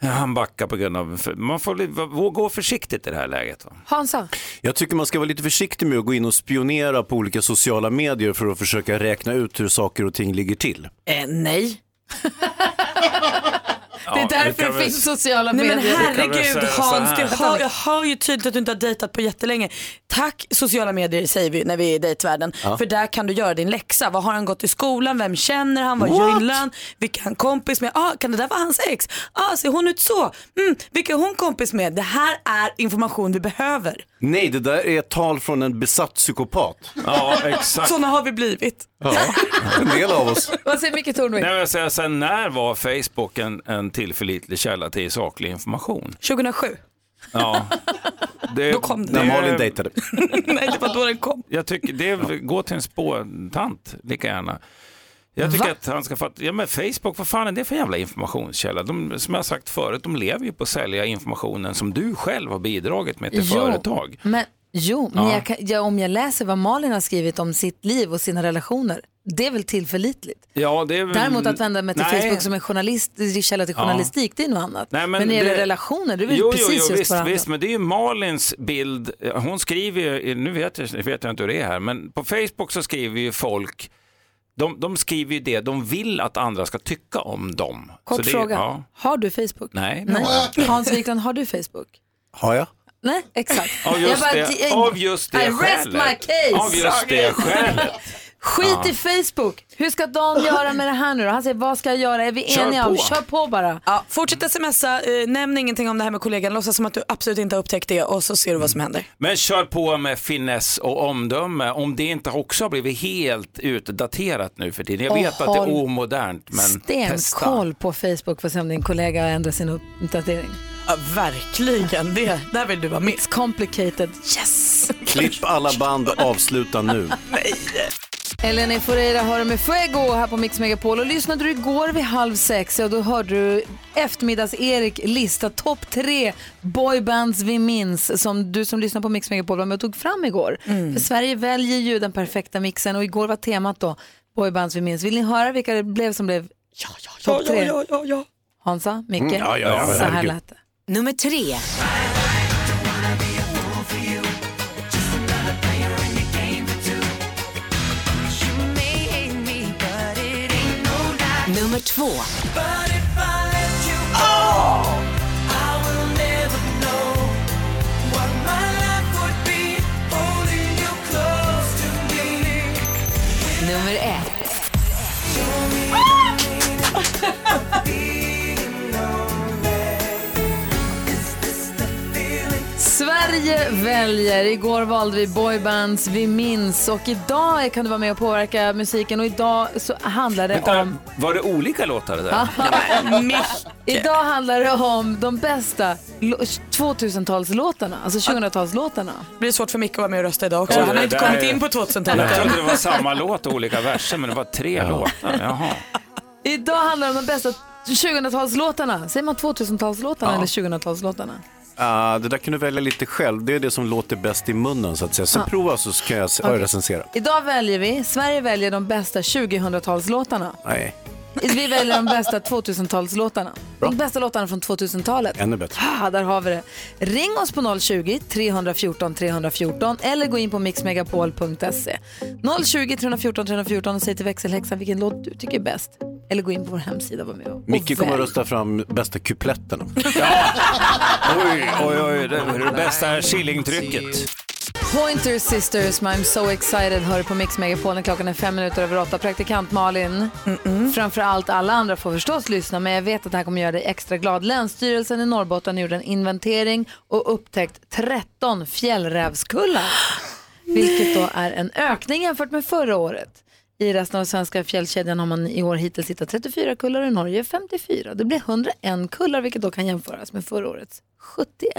han backar på grund av, man får gå försiktigt i det här läget. Va? Hansa? Jag tycker man ska vara lite försiktig med att gå in och spionera på olika sociala medier för att försöka räkna ut hur saker och ting ligger till. Eh, nej. Det är Ja, därför det det finns sociala Nej men medier. herregud Hans, du hör, jag hör ju tydligt att du inte har dejtat på jättelänge. Tack sociala medier säger vi när vi är i dejtvärlden. Ja. För där kan du göra din läxa. Vad har han gått i skolan? Vem känner han? Vad What? gillar han? Vilka han kompis med? Ah, kan det där vara hans ex? Ah, ser hon ut så? Mm, vilka är hon kompis med? Det här är information vi behöver. Nej, det där är ett tal från en besatt psykopat. Ja, exakt. Sådana har vi blivit. Ja, en del av oss. Vad säger Micke Tornving? Nej, men jag säger, sen när var Facebook en, en tillförlitlig källa till saklig information? 2007. Ja. Det, Då kom det. När Malin dejtade. Nej, det var då den kom. Jag tycker det är, gå till en spåtant lika gärna. Jag tycker Va? att han ska fatta, ja men Facebook, vad fan är det för jävla informationskälla? De, som jag har sagt förut, de lever ju på att sälja informationen som du själv har bidragit med till företag. Men, jo, men Ja. jag kan, ja, om jag läser vad Malin har skrivit om sitt liv och sina relationer, det är väl tillförlitligt. Ja, det är väl... Däremot att vända mig till Nej. Facebook som en journalist, källa till Ja. journalistik, det är något annat. Nej, men när det gäller relationer, det är väl jo, precis jo, jo, just visst, varandra. visst, men det är ju Malins bild. Hon skriver ju, nu vet jag, vet jag inte hur det är här, men på Facebook så skriver ju folk, de, de skriver ju det de vill att andra ska tycka om dem. Kort Så det, fråga, Ja, har du Facebook? nej, jag inte. Hans Wiklund, har du Facebook? Har jag? Nej, exakt. Av just, Jag bara- det, av just det I rest skälet. my case. Av just det skälet. Skit Ja. i Facebook. Hur ska Dan göra med det här nu då? Han säger, vad ska jag göra? Är vi Kör eniga om? på. Kör på bara. Ja, fortsätt smsa, eh, nämn ingenting om det här med kollegan, låtsas som att du absolut inte har upptäckt det och så ser du vad som händer. Men kör på med finess och omdöme om det inte också har blivit helt utdaterat nu för tiden. Jag Och vet att det är omodernt men testa. Stenkoll på Facebook för att se om din kollega har ändrat sin uppdatering. Ja, verkligen, det, där vill du vara med. It's complicated. Yes! Klipp alla band och avsluta nu. Eleni Foureira har du med Fuego här på Mix Megapol. Och lyssnade du igår vid halv sex, ja då hörde du eftermiddags-Erik lista topp tre boybands vi minns som du som lyssnar på Mix Megapol var med och tog fram igår. För Sverige väljer ju den perfekta mixen och igår var temat då boybands vi minns. Vill ni höra vilka det blev som blev topp tre? ja, ja, ja. Hansa, Micke, Mm, ja, ja, ja, så här lät det. Nummer tre. Nummer två. Nummer Igår valde vi boybands, vi minns och idag kan du vara med och påverka musiken och idag så handlar det Vänta, om... var det olika låtar det där? Idag handlar det om de bästa lo- 2000-talslåtarna, alltså 2000-talslåtarna. Det blir svårt för Micke att vara med och rösta idag också. Ja, Han har inte kommit in på Jag 2000-talet än. trodde det var samma låt och olika verser, men det var tre låtar. Jaha. Idag handlar det om de bästa 2000-talslåtarna. Säger man 2000-talslåtarna Ja. eller 2000-talslåtarna? Ah, det där kan du välja lite själv. Det är det som låter bäst i munnen så att säga. Sen Ja. prova så ska jag Okej. recensera. Idag väljer vi, Sverige väljer de bästa 2000-talslåtarna. Nej, Vi väljer de bästa 2000-talslåtarna. De bästa låtarna från 2000-talet. ännu bättre. Ah, där har vi det. Ring oss på 020-314 314 eller gå in på mixmegapol.se. 020 314 314 och säg till växelhäxan vilken låt du tycker är bäst. Eller gå in på vår hemsida och var med och Micke kommer att rösta fram bästa kupletterna. Oj, oj, oj, det det bästa Killing-trycket. Pointer Sisters med I'm so excited hör på Mix Megapol när klockan är fem minuter över åtta. Praktikant Malin, framför allt alla andra får förstås lyssna men jag vet att det här kommer göra dig extra glad. Länsstyrelsen i Norrbotten gjorde en inventering och upptäckt 13 fjällrävskullar. Vilket då är en ökning jämfört med förra året. I resten av svenska fjällkedjan har man i år hittills hittat 34 kullar och i Norge 54. Det blir 101 kullar vilket då kan jämföras med förra årets 71.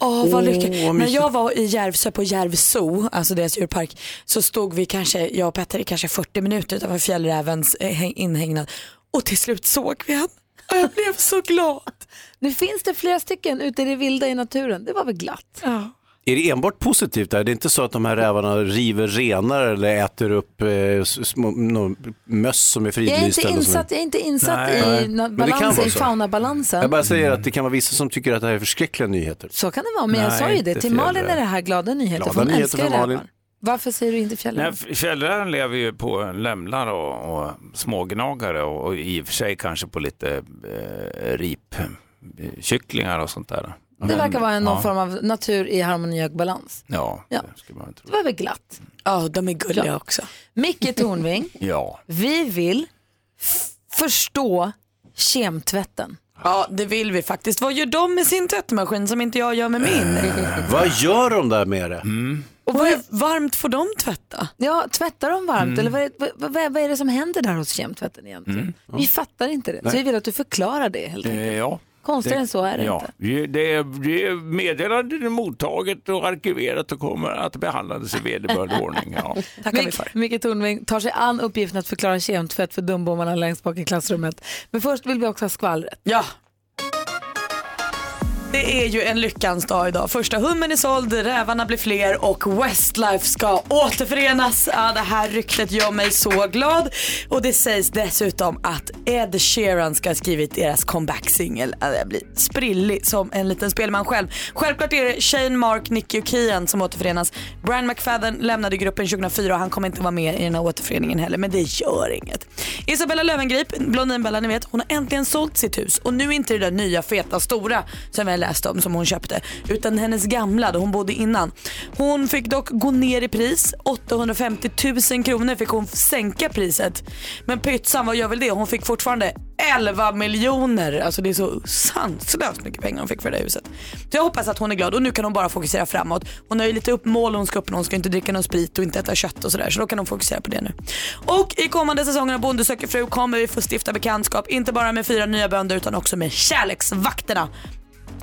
Åh, vad lyckligt. vad När jag var i Järvsö på Järv Zoo, alltså deras djurpark, så stod vi kanske, jag och Petter i kanske 40 minuter utanför fjällrävens eh, inhägnad och till slut såg vi han. Och jag blev så glad. Nu finns det flera stycken ute i det vilda i naturen. Det var väl glatt? Ja. Är det enbart positivt där? Det är inte så att de här rävarna river renar eller äter upp eh, små nå, möss som är Jag är fridlysta? inte insatt, jag är inte insatt Nej. i kan balans, i faunabalansen. Jag bara säger att det kan vara vissa som tycker att det här är förskräckliga nyheter. Så kan det vara, men jag Nej, sa ju det. Till Malin är det här glada nyheter. Glada för hon nyheter älskar Malin. rävar. Varför säger du inte Nej, fjällräv? Fjällräven lever ju på lämlar och, och smågnagare och, och i och för sig kanske på lite eh, ripkycklingar och sånt där. Det verkar vara en, någon ja. form av natur i harmoni och balans. Ja, Ja. det ska man tro. Det var väl glatt? Ja, de är gulliga Ja. också. Micke Tornving, Ja. vi vill förstå kemtvätten. Ja, det vill vi faktiskt. Vad gör de med sin tvättmaskin som inte jag gör med min? Vad gör de där med det? Och vad är varmt får de tvätta? Ja, tvättar de varmt Mm. eller vad är, vad, vad, är det som händer där hos kemtvätten egentligen? Mm. Vi fattar inte det, så Nej. vi vill att du förklarar det helt enkelt. Eh, Ja. Konstigare än så är det ja. inte. Det, är, det är meddelandet är mottaget och arkiverat och kommer att behandlas i vederbörlig ordning. Ja. Tackar vi för. Micke Tornving tar sig an uppgiften att förklara kemtvätt för dumbommarna längst bak i klassrummet. Men först vill vi också ha skvallret. Ja. Det är ju en lyckans dag idag. Första hummen är såld, rävarna blir fler och Westlife ska återförenas. Ja, det här ryktet gör mig så glad. Och det sägs dessutom att Ed Sheeran ska ha skrivit deras comeback-singel. Ja, Jag blir sprillig som en liten spelman själv. Självklart är det Shane, Mark, Nicky och Kian som återförenas. Brian McFadden lämnade gruppen 2004 och han kommer inte vara med i den här återföreningen heller. Men det gör inget. Isabella Löwengrip, Blondinbella ni vet, hon har äntligen sålt sitt hus. Och nu är inte det där nya feta stora som jag läste läst om som hon köpte. Utan hennes gamla där hon bodde innan. Hon fick dock gå ner i pris. 850 000 kronor fick hon sänka priset. Men pytsan, vad gör väl det? Hon fick fortfarande 11 miljoner. Alltså det är så sanslöst mycket pengar hon fick för det där huset. Så jag hoppas att hon är glad och nu kan hon bara fokusera framåt. Hon har ju lite upp mål hon ska uppnå. Hon ska inte dricka någon sprit och inte äta kött och sådär. Så då kan hon fokusera på det nu. Och i kommande säsonger av Bonde söker fru kommer vi få stifta bekantskap. Inte bara med fyra nya bönder utan också med kärleksvakterna.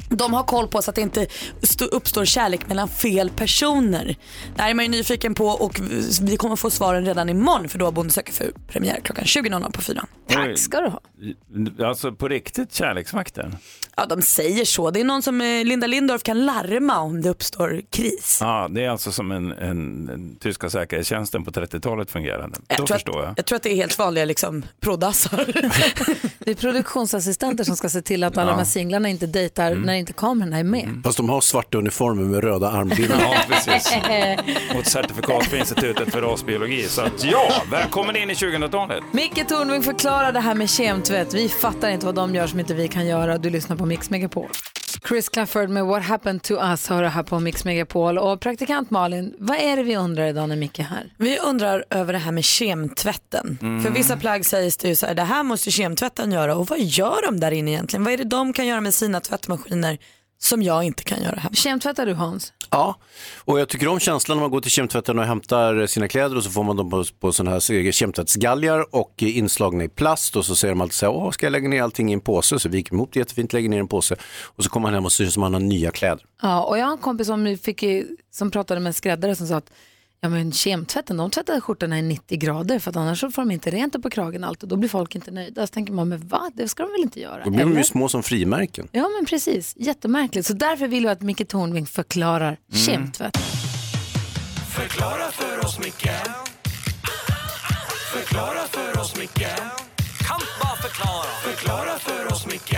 De har koll på så att det inte st- uppstår kärlek mellan fel personer. Det här är man ju nyfiken på och vi kommer få svaren redan imorgon för då har Bonde söker fru premiär klockan 20.00 på fyran. Oj. ska du ha. Alltså på riktigt kärleksvakten? Ja, de säger så. Det är någon som eh, Linda Lindorff kan larma om det uppstår kris. Ja, det är alltså som en, en, en tyska säkerhetstjänsten på 30-talet fungerade. Då tror förstår att, jag. jag tror att det är helt vanliga liksom, prodassar. Det är produktionsassistenter som ska se till att alla Ja. de här singlarna inte dejtar Mm. när inte kamerorna är med. Fast de har svarta uniformer med röda armbindlar. Ja, precis. Och ett certifikat för Institutet för rasbiologi. Så att, ja, välkommen in i 2000-talet. Micke Tornving förklarar det här med kemtvätt. Vi fattar inte vad de gör som inte vi kan göra. Du lyssnar på Mix Megapol. Chris Clafford med What happened to us hör det här på Mix Megapol. Och praktikant Malin, vad är det vi undrar idag när Micke är här? Vi undrar över det här med kemtvätten. Mm. För vissa plagg sägs det ju så här, det här måste kemtvätten göra och vad gör de där inne egentligen? Vad är det de kan göra med sina tvättmaskiner som jag inte kan göra hemma. Kemtvättar du Hans? Ja, och jag tycker om känslan när man går till kemtvätten och hämtar sina kläder och så får man dem på, på sådana här kemtvättsgalgar och inslagna i plast och så säger de alltid så här, åh, ska jag lägga ner allting i en påse? Så viker de ihop det jättefint, lägger ner en påse och så kommer man hem och ser ut som att man har nya kläder. Ja, och jag har en kompis som, fick, som pratade med en skräddare som sa att ja, men kemtvätten, de tvättar skjortorna i 90 grader för att annars så får de inte rent på kragen allt och då blir folk inte nöjda. Så tänker man, men vad, det ska de väl inte göra? Då blir de ju små som frimärken. Ja men precis, jättemärkligt. Så därför vill jag att Micke Tornving förklarar kemtvätt. Förklara för oss, Micke Förklara för oss, Micke Kan bara förklara Förklara för oss, Micke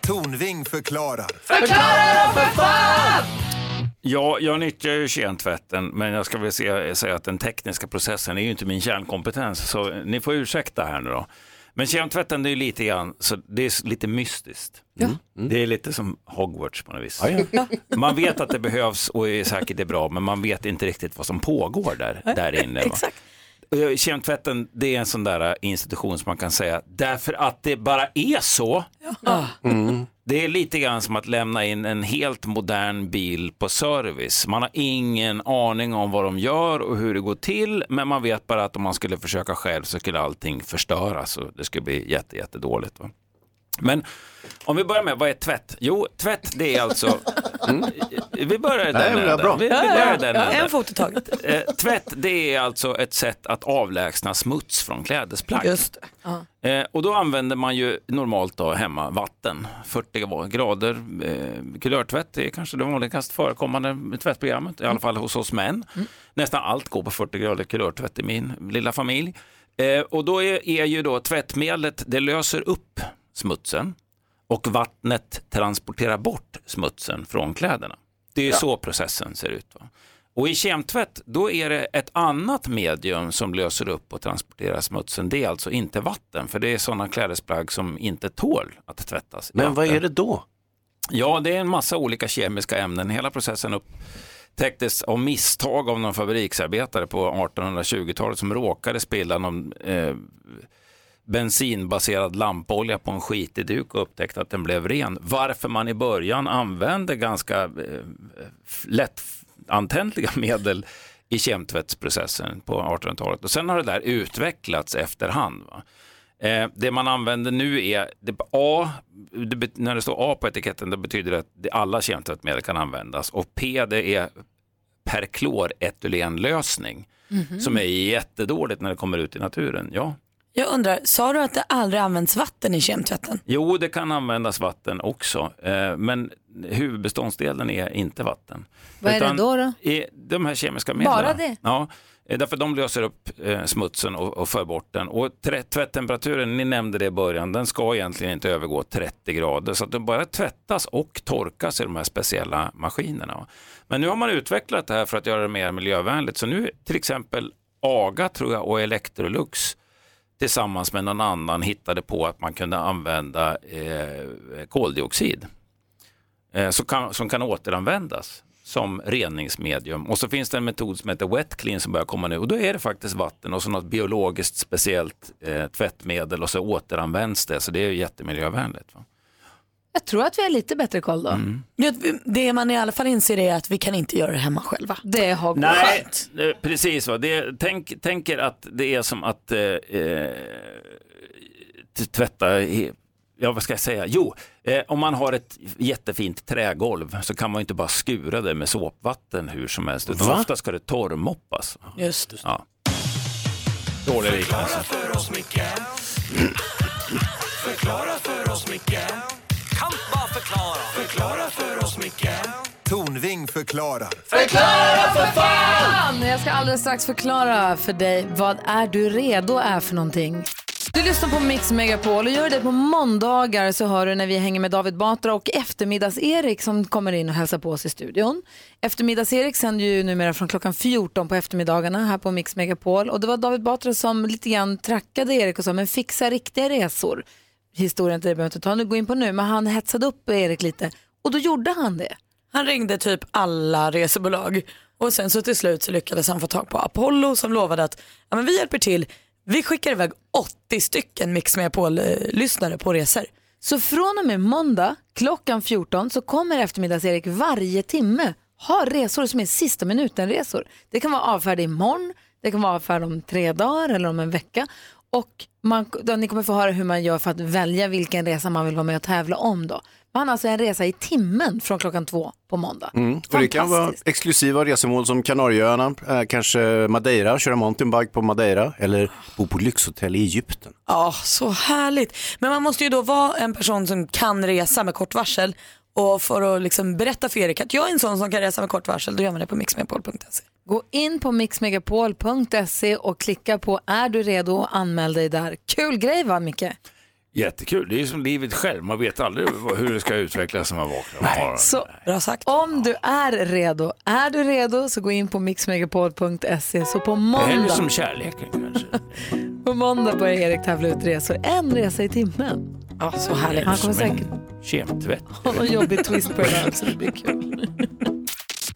Tornving förklarar. Förklara då för fan! Ja, jag nyttjar ju kemtvätten, men jag ska väl se, säga att den tekniska processen är ju inte min kärnkompetens, så ni får ursäkta här nu då. Men kemtvätten det är lite grann, så det är lite mystiskt. Mm. Det är lite som Hogwarts på något vis. Ja, Man vet att det behövs och är säkert är bra, men man vet inte riktigt vad som pågår där, där inne. va. Exakt. Jag- Kemtvätten, det är en sån där institution som man kan säga, därför att det bara är så. Det är lite grann som att lämna in en helt modern bil på service. Man har ingen aning om vad de gör och hur det går till, men man vet bara att om man skulle försöka själv så skulle allting förstöras och det skulle bli jätte, jättedåligt. Va? Men om vi börjar med, vad är tvätt? Jo, tvätt det är alltså... Mm, vi börjar Nej, men det är bra. Vi, vi börjar där Ja, nere. en fot i taget. Eh, tvätt det är alltså ett sätt att avlägsna smuts från klädesplagg. Just det. Eh, och då använder man ju normalt då hemma vatten, 40 grader. Eh, kulörtvätt är kanske det vanligast förekommande tvättprogrammet, i alla fall hos oss män. Nästan allt går på 40 grader kulörtvätt i min lilla familj. Eh, och då är, är ju då tvättmedlet, det löser upp smutsen och vattnet transporterar bort smutsen från kläderna. Det är så processen ser ut. Va? Och i kemtvätt, då är det ett annat medium som löser upp och transporterar smutsen. Det är alltså inte vatten, för det är sådana klädesplagg som inte tål att tvättas. Men vad är det då? Ja, det är en massa olika kemiska ämnen. Hela processen upptäcktes av misstag av någon fabriksarbetare på 1820-talet som råkade spilla någon eh, bensinbaserad lampolja på en skitig duk och upptäckte att den blev ren. Varför man i början använde ganska eh, lättantändliga medel i kemtvättsprocessen på 1800-talet. Och sen har det där utvecklats efterhand. Va? Eh, det man använder nu är det, A, det, när det står A på etiketten då betyder det att det, alla kemtvättmedel kan användas och P det är perkloretylenlösning Mhm. som är jättedåligt när det kommer ut i naturen. Ja. Jag undrar, sa du att det aldrig används vatten i kemtvätten? Jo, det kan användas vatten också, eh, men huvudbeståndsdelen är inte vatten. Vad är det då? då? de här kemiska medlen. Bara det? Ja, eh, därför de löser upp eh, smutsen och, och för bort den. Och tvättemperaturen, ni nämnde det i början, den ska egentligen inte övergå 30 grader. Så att den bara tvättas och torkas i de här speciella maskinerna. Men nu har man utvecklat det här för att göra det mer miljövänligt. Så nu till exempel AGA tror jag och Electrolux tillsammans med någon annan hittade på att man kunde använda eh, koldioxid eh, som, kan, som kan återanvändas som reningsmedium. Och så finns det en metod som heter wet clean som börjar komma nu och då är det faktiskt vatten och så något biologiskt speciellt eh, tvättmedel och så återanvänds det så det är ju jättemiljövänligt. Va? Jag tror att vi har lite bättre koll då. Mm. Det- Det man i alla fall inser är att vi kan inte göra det hemma själva. Det har Nej, eh, precis. Va? Det, tänk, tänker att det är som att eh, eh, tvätta, ja vad ska jag säga, jo, eh, om man har ett jättefint trägolv så kan man inte bara skura det med såpvatten hur som helst, utan Va? ofta ska det torrmoppas. Just Ja. Dålig liknelse. Förklara för oss, Micke Förklara för oss, Micke Kan bara förklara Förklara för oss, Micke Tornving förklarar. Förklara för fan! Jag ska alldeles strax förklara för dig vad är du redo är för någonting. Du lyssnar på Mix Megapol och gör det på måndagar så hör du när vi hänger med David Batra och eftermiddags-Erik som kommer in och hälsar på oss i studion. Eftermiddags-Erik sänder ju numera från klockan 14 på eftermiddagarna här på Mix Megapol och det var David Batra som lite grann trackade Erik och sa men fixa riktiga resor. Historien till det behöver jag inte ta nu, gå in på nu, men han hetsade upp Erik lite och då gjorde han det. Han ringde typ alla resebolag och sen så till slut så lyckades han få tag på Apollo som lovade att ja, men vi hjälper till. Vi skickar iväg 80 stycken Mix Megapol-lyssnare på resor. Så från och med måndag klockan 14 så kommer eftermiddags-Erik varje timme ha resor som är sista minuten-resor. Det kan vara avfärd imorgon, det kan vara avfärd om tre dagar eller om en vecka. Och man, då, ni kommer få höra hur man gör för att välja vilken resa man vill vara med och tävla om. Då. Man har alltså en resa i timmen från klockan två på måndag. Mm. Och det kan vara exklusiva resemål som Kanarieöarna, eh, kanske Madeira, köra mountainbike på Madeira eller bo på lyxhotell i Egypten. Ja, så härligt. Men man måste ju då vara en person som kan resa med kort varsel och för att liksom berätta för Erik att jag är en sån som kan resa med kort varsel, då gör man det på mixmegapol.se. Gå in på mixmegapol.se och klicka på är du redo och anmäl dig där. Kul grej va Micke? Jättekul, det är ju som livet själv. Man vet aldrig hur det ska utvecklas när man vaknar. Så, Om du är redo, är du redo så gå in på mixmegapol.se så på Eller måndag, som kärleken kanske. på måndag börjar Erik tävla ut resor. En resa i timmen. Ja, så härligt. Han kommer säkert Kemtvätt. ha någon jobbig twist på det där så det blir kul.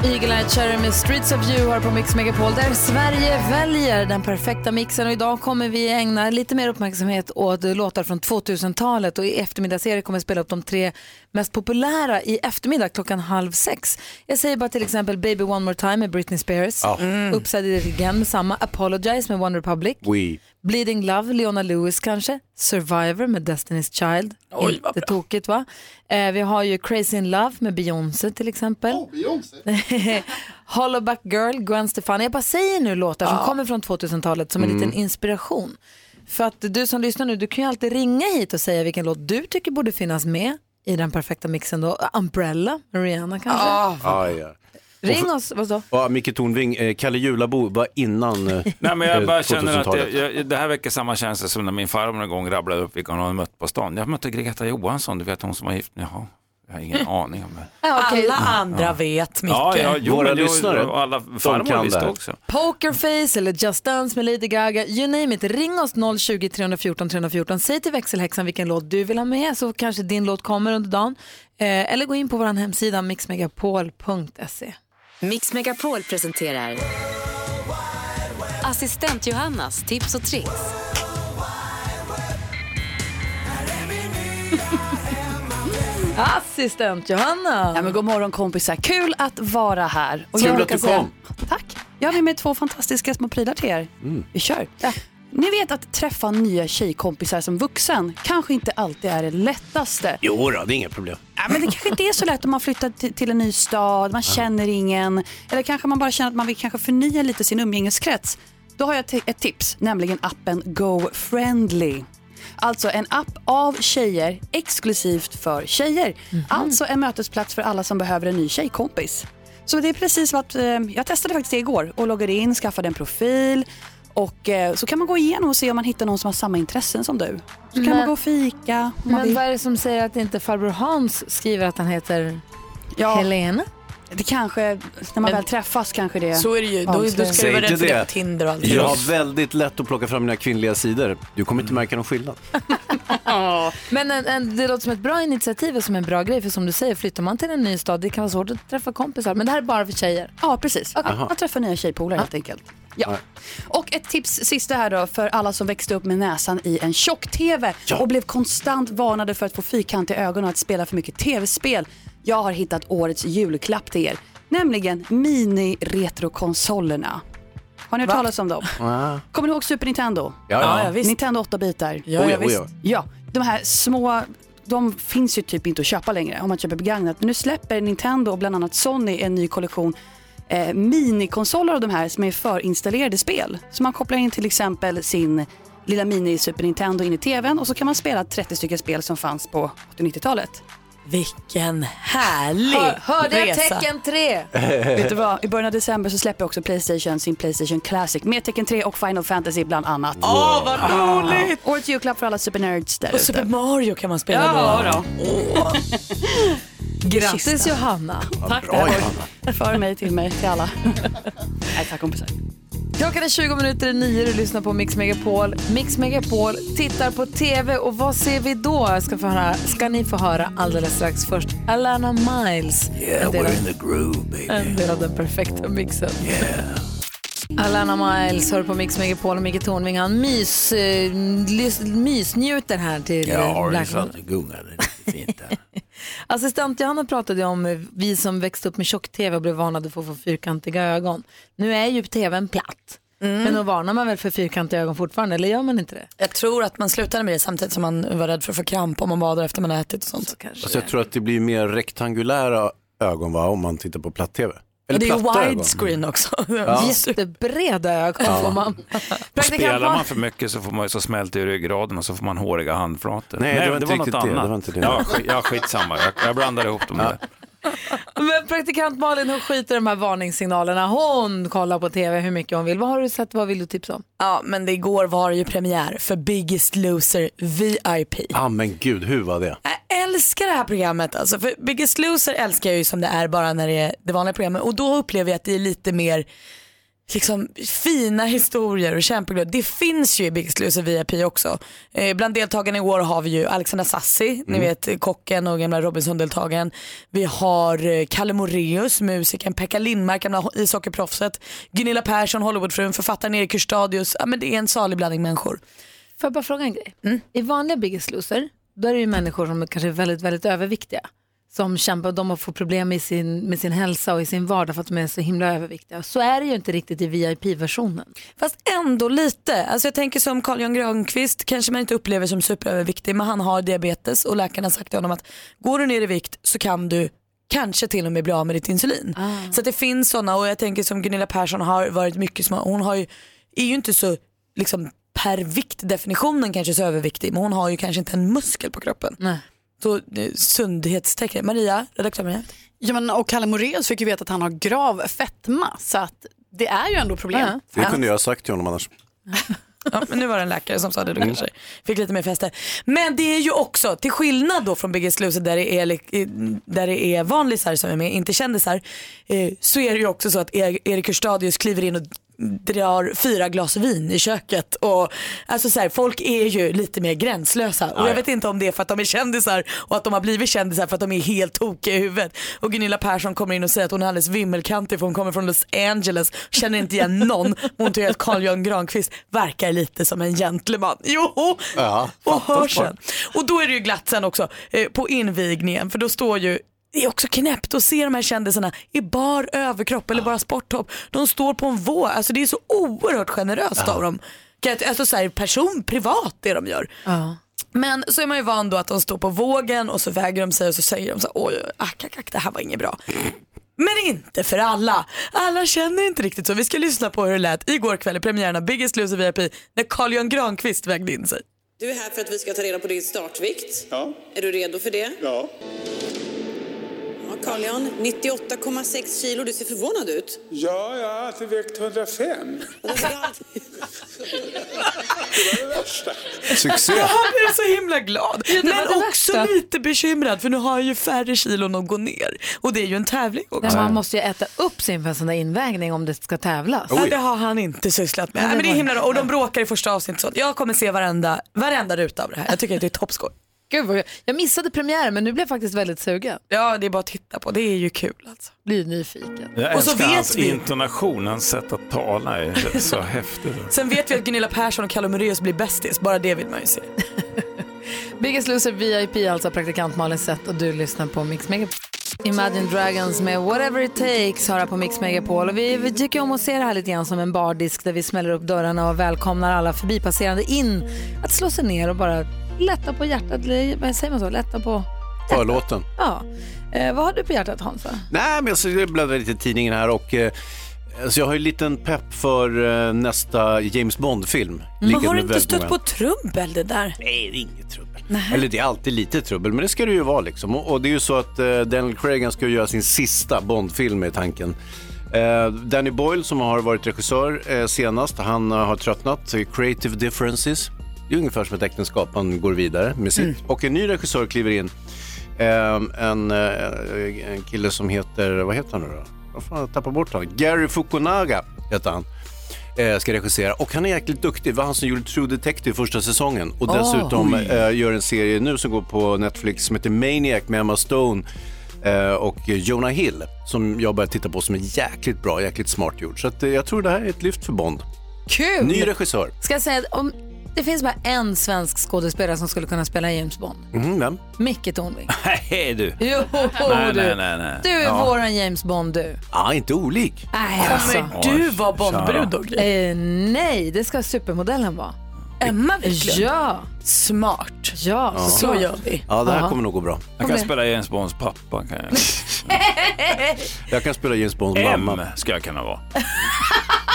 Eagle Eye Cherry med Streets of You har på Mix Megapol där Sverige väljer den perfekta mixen och idag kommer vi ägna lite mer uppmärksamhet åt låtar från 2000-talet och i eftermiddagsserie kommer jag spela upp de tre mest populära i eftermiddag klockan halv sex. Jag säger bara till exempel Baby One More Time med Britney Spears, Ja. Mm. Upside It Again med samma, Apologize med One Republic, We. Bleeding Love, Leona Lewis kanske. Survivor med Destiny's Child. Oj, vad Inte tokigt va? Eh, vi har ju Crazy in Love med Beyoncé till exempel. Hollowback Girl, Gwen Stefani. Jag bara säger nu låtar som kommer från 2000-talet som en Mm. liten inspiration. För att du som lyssnar nu, du kan ju alltid ringa hit och säga vilken låt du tycker borde finnas med i den perfekta mixen då. Umbrella Rihanna kanske. Ah, ja. Ring oss, vad så? Och Micke Tornving, eh, Kalle Julabo var innan eh, Nej, men jag bara känner att 2000-talet. jag, jag, det här väcker samma känsla som när min farmor en gång rabblade upp vilka hon hade mött på stan. Jag mötte Greta Johansson, du vet hon som var gift. Jaha, jag har ingen aning om det. Ja, okej. Alla andra vet Micke. Ja, ja, jo, Våra men det- lyssnare, Och alla de farmor kan visste det här. också. Pokerface eller Just Dance med Lady Gaga, you name it. Ring oss 020 314 314. Säg till växelhäxan vilken låt du vill ha med så kanske din låt kommer under dagen. Eh, eller gå in på vår hemsida mixmegapol.se. Mix Megapol presenterar Assistent Johannas tips och tricks. Assistent Johanna! Ja, men god morgon kompisar, kul att vara här. Och Kul jag att du säga- kom. Tack. Jag har med mig två fantastiska små prylar till er. Vi kör. Ni vet att träffa nya tjejkompisar som vuxen kanske inte alltid är det lättaste. Jo då, det är inga problem. Ja, men det kanske inte är så lätt om man flyttar till, en ny stad, man känner ingen. Eller kanske man bara känner att man vill kanske förnya lite sin umgängeskrets. Då har jag ett, tips, nämligen appen Go Friendly. Alltså en app av tjejer exklusivt för tjejer. Alltså en mötesplats för alla som behöver en ny tjejkompis. Så det är precis vad eh, jag testade faktiskt det igår och loggade in, skaffade en profil och eh, så kan man gå igenom och se om man hittar någon som har samma intressen som du. Så kan Men- man gå och fika Men vill. vad är det som säger att inte farbror Hans skriver att han heter Ja. Helena? Det kanske, när man Men- väl träffas kanske det Så är det ju. Då, då ska Säg du vara inte rädd för det. på Tinder och allt. Jag har väldigt lätt att plocka fram mina kvinnliga sidor. Du kommer inte märka någon skillnad. Men en, en, det låter som ett bra initiativ och som en bra grej för som du säger flyttar man till en ny stad det kan vara svårt att träffa kompisar men det här är bara för tjejer. Ja, precis. Okej. Man träffar nya tjejpolare helt enkelt. Ja. Och ett tips sista här då för alla som växte upp med näsan i en tjock-tv och blev konstant varnade för att få fyrkant i ögonen och att spela för mycket tv-spel. Jag har hittat årets julklapp till er, nämligen mini-retrokonsolerna. Har ni hört Va? talas om dem? Ah. Kommer ni ihåg Super Nintendo? Ja, ja. ja, visst. Nintendo 8-bitar. Ja, ja, visst. Ja, de här små, de finns ju typ inte att köpa längre om man köper begagnat. Men nu släpper Nintendo och bland annat Sony en ny kollektion eh, minikonsoler av de här som är förinstallerade spel. Så man kopplar in till exempel sin lilla mini Super Nintendo in i tvn och så kan man spela 30 stycken spel som fanns på 80 och 90-talet. Vilken härlig Hör, hörde jag resa. tecken 3? Vet du vad? I början av december så släpper också Playstation sin Playstation Classic med Tekken 3 och Final Fantasy bland annat. Åh, vad roligt! Årets julklapp för alla supernerds där Och Super. Mario kan man spela Ja, då. Grattis Kista. Johanna. Tack Bra. Johanna. För mig, till mig, till alla. Nej, tack kompisar. Klockan är 20 minuter i nio du lyssnar på Mix Megapol. Mix Megapol tittar på TV och vad ser vi då? Jag Ska, få höra, ska ni få höra alldeles strax. Först Alana Miles. en, del av, the groove baby. en del av den perfekta mixen. Alana Miles hör på Mix Megapol och Micke Tornving. Han mys, eh, lys, mysnjuter här till Ja, det är Black så att det gungar lite fint där. Assistent Johanna pratade om vi som växte upp med tjock-tv och blev varnade för att få fyrkantiga ögon. Nu är ju tvn platt. Men då varnar man väl för fyrkantiga ögon fortfarande, eller gör man inte det? Jag tror att man slutade med det samtidigt som man var rädd för att få kramp om man badar efter man ätit och sånt. Alltså jag tror att det blir mer rektangulära ögon va, om man tittar på platt-tv. Eller det är ju widescreen också. Ja. Jättebreda ögon Ja. får man. Spelar man för mycket så får man ju så smält i ryggraden och så får man håriga handflator. Nej, det var inte något riktigt det. annat. Det var inte det. Ja, skit, ja, skitsamma. Jag, jag blandar ihop dem där. Men praktikant Malin hon skiter i de här varningssignalerna. Hon kollar på tv hur mycket hon vill. Vad har du sett? Vad vill du tipsa om? Ja, men det igår var det ju premiär för Biggest Loser VIP. Ah, men gud, hur var det? Jag älskar det här programmet alltså. För Biggest Loser älskar jag ju som det är bara när det är det vanliga programmet. Och då upplever jag att det är lite mer liksom fina historier och kämpeglöd. Det finns ju i Biggest Loser VIP också. Eh, bland deltagarna i år har vi ju Alexandra Sassi, ni vet kocken och gamla Robinson-deltagaren. Vi har eh, Kalle Moreus, musikern, Pekka Lindmark, gamla ho- ishockeyproffset, Gunilla Persson, Hollywoodfrun, författaren Erik Hurstadius. Ja, men det är en salig blandning människor. Får jag bara fråga en grej? I vanliga Biggest Loser, då är det ju människor som är kanske är väldigt, väldigt överviktiga. Som kämpar, de fått problem med sin, med sin hälsa och i sin vardag för att de är så himla överviktiga. Så är det ju inte riktigt i VIP-versionen. Fast ändå lite. Alltså jag tänker som Carl Jan Granqvist kanske man inte upplever som superöverviktig men han har diabetes och läkarna har sagt till honom att går du ner i vikt så kan du kanske till och med bli av med ditt insulin. Så att det finns sådana och jag tänker som Gunilla Persson har varit mycket som hon har ju, är ju inte så liksom per viktdefinitionen kanske så överviktig men hon har ju kanske inte en muskel på kroppen. Nej. Så eh, sundhetstecken. Maria, redaktör Maria. Ja, men, och Kalle Moraeus fick ju veta att han har grav fetma så att det är ju ändå problem. Det kunde jag ha sagt till honom annars. Ja, men nu var det en läkare som sa det, då Mm. kanske fick lite mer fäste. Men det är ju också, till skillnad då från Biggest Loser där det är, där det är vanlisar som är med, inte kändisar, eh, så är det ju också så att E- Erik Hurstadius kliver in och drar fyra glas vin i köket. Och, alltså så här, folk är ju lite mer gränslösa och jag vet inte om det är för att de är kändisar och att de har blivit kändisar för att de är helt tokiga i huvudet. Och Gunilla Persson kommer in och säger att hon är alldeles vimmelkantig för hon kommer från Los Angeles, känner inte igen någon. Hon tycker att Carl Jan Granqvist verkar lite som en gentleman. Jo! Ja, och hörseln. Och då är det ju glatt sen också eh, på invigningen för då står ju det är också knäppt att se de här kändisarna i bar överkropp eller bara sporttopp. De står på en våg, alltså det är så oerhört generöst av dem. Alltså så här, person, privat det de gör. Men så är man ju van då att de står på vågen och så väger de sig och så säger de så här, oj, ack, ack, ack, det här var inget bra. Men inte för alla. Alla känner inte riktigt så. Vi ska lyssna på hur det lät igår kväll i premiären av Biggest Loser VIP när Carl Jan Granqvist vägde in sig. Du är här för att vi ska ta reda på din startvikt. Ja. Är du redo för det? Ja. Ja, Carl Jan, 98,6 kilo. Du ser förvånad ut. Ja, jag har alltid vägt 105. Det var det värsta. Succé. Jag blev så himla glad. var Men också värsta. lite bekymrad för nu har jag ju färre kilon att gå ner. Och det är ju en tävling också. Men man måste ju äta upp sin för en sån där invägning om det ska tävlas. Ja, det har han inte sysslat med. Ja, Nej, men det är himla. Och de bråkar i första avsnittet. Så jag kommer se varenda, varenda ruta av det här. Jag tycker att det är toppskoj. Gud, vad, jag missade premiären men nu blev jag faktiskt väldigt sugen. Ja, det är bara att titta på. Det är ju kul alltså. Blir nyfiken. Jag Och så vet hans vi- intonation, hans sätt att tala är så häftigt. Sen vet vi att Gunilla Persson och Kalle Moraeus blir bästis. Bara det vill man ju se. Biggest Loser VIP, alltså praktikant Malin Sett och du lyssnar på Mix Megapol. Imagine Dragons med Whatever It Takes har på Mix Megapol. Och vi, vi tycker om att se det här lite grann som en bardisk där vi smäller upp dörrarna och välkomnar alla förbipasserande in att slå sig ner och bara lätta på hjärtat, eller säger man så? Lätta på... Förlåten. Ja. Eh, vad har du på hjärtat Hansa? Nej, men jag så- bläddrar lite i tidningen här och eh, alltså jag har ju en liten pepp för eh, nästa James Bond-film. Men Ligger har du med inte stött många- på trubbel det där? Nej, det är inget trubbel. Eller det är alltid lite trubbel, men det ska det ju vara liksom. Och, och det är ju så att eh, Daniel Craig ska göra sin sista Bond-film i tanken. Eh, Danny Boyle som har varit regissör eh, senast, han eh, har tröttnat. Så Creative differences. Det är ungefär som ett äktenskap, han går vidare med sitt. Mm. Och en ny regissör kliver in. Eh, en, eh, en kille som heter, vad heter han nu då? Vad fan, jag tappar bort honom. Gary Fukunaga heter han. Eh, ska regissera och han är jäkligt duktig. Det var han som gjorde True Detective första säsongen och dessutom oj. eh, gör en serie nu som går på Netflix som heter Maniac med Emma Stone och Jonah Hill som jag börjat titta på som är jäkligt bra, jäkligt smart gjord. Så jag tror det här är ett lyft för Bond. Kul! Ny regissör. Ska jag säga om det finns bara en svensk skådespelare som skulle kunna spela James Bond. Mm, vem? Micke Tornving. Nej du. Jo, nej, du. nej, nej, nej. Du är Ja. våran James Bond du. Ja, inte olik. Nej, alltså. du vara Bondbrud då? Eh, nej, det ska supermodellen vara. Emma Wiklund? Ja. Smart. Ja, Ja. så gör vi. Ja, det här Ja. kommer nog gå bra. Jag kan spela James Bonds pappa. Kan jag. Jag kan spela James Bonds M mamma. ska jag kunna vara.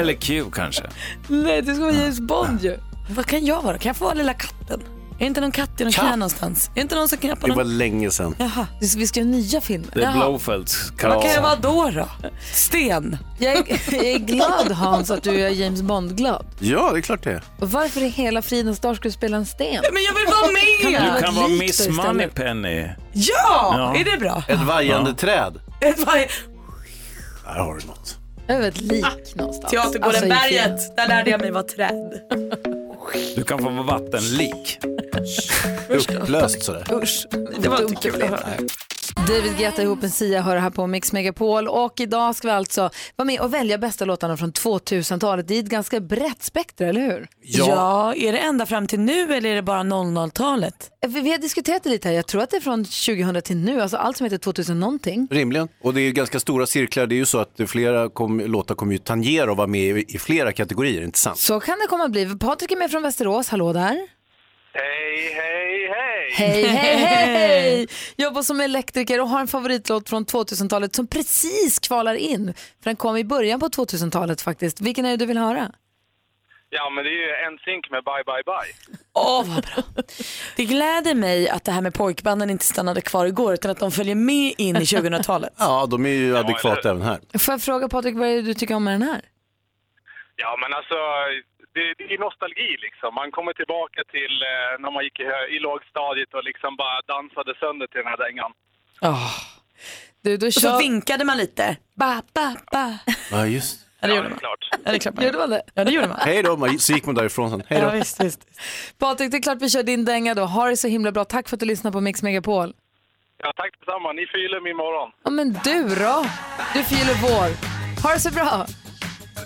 Eller Q kanske. Nej, det ska vara James Bond ju. Vad kan jag vara? Kan jag få vara lilla katten? Är inte någon katt i någon knä någonstans? Är inte någon som knappar Det var någon? länge sedan. Jaha. Vi ska göra nya filmer. Det är Blowfelds Vad kan jag vara då då? Sten? Jag är, jag är glad Hans att du är James Bond-glad. Ja, det är klart det är. Och varför i hela fridens dag ska du spela en sten? Men jag vill vara med! Du kan vara Miss. Moneypenny. Ja! Ja. Är det bra? Ett vajande Ja. träd. Ett varje... Där har du något. Över ett lik någonstans. Teatergården Alltså. Berget, där lärde jag mig vara träd. Du kan få vara vattenlik. Upplöst sådär. Usch. Det var inte kul att höra. David Guetta ihop med Sia hör här på Mix Megapol och idag ska vi alltså vara med och välja bästa låtarna från 2000-talet. Det är ett ganska brett spektra, eller hur? Ja. är det ända fram till nu eller är det bara 00-talet? Vi vi har diskuterat det lite här, jag tror att det är från 2000 till nu, alltså allt som heter 2000 någonting. Rimligen. Och det är ganska stora cirklar. Det är ju så att flera kom, låtar kommer ju tangera och vara med i, i flera kategorier, inte sant? Så kan det komma att bli. Patrik är med från Västerås, hallå där. Hej, hej, hej! Hej, hej, hej! Jobbar som elektriker och har en favoritlåt från 2000-talet som precis kvalar in. För den kom i början på 2000-talet faktiskt. Vilken är det du vill höra? Ja, men det är ju en synk med Bye Bye Bye. Åh, vad bra. Det gläder mig att det här med pojkbanden inte stannade kvar igår utan att de följer med in i 2000-talet. Ja, de är ju adekvata även här. Får jag fråga Patrik, vad är det du tycker om med den här? Ja, men alltså, det, det är nostalgi liksom. Man kommer tillbaka till eh, när man gick i, i lågstadiet och liksom bara dansade sönder till den här dängan. Du, då Och så vinkade man lite. Ba, ba, ba. Ja, just Ja, det gjorde det är man. klart. Ja, det är klart man Gjorde man det? Ja, det gjorde man. Hej då, man- så gick man därifrån sen. Hej då. Ja, visst, visst. Patrik, det är klart vi kör din dänga då. Ha det så himla bra. Tack för att du lyssnar på Mix Megapol. Ja, tack detsamma. Ni fyller min morgon. Ja, men du då? Du fyller vår. Ha det så bra.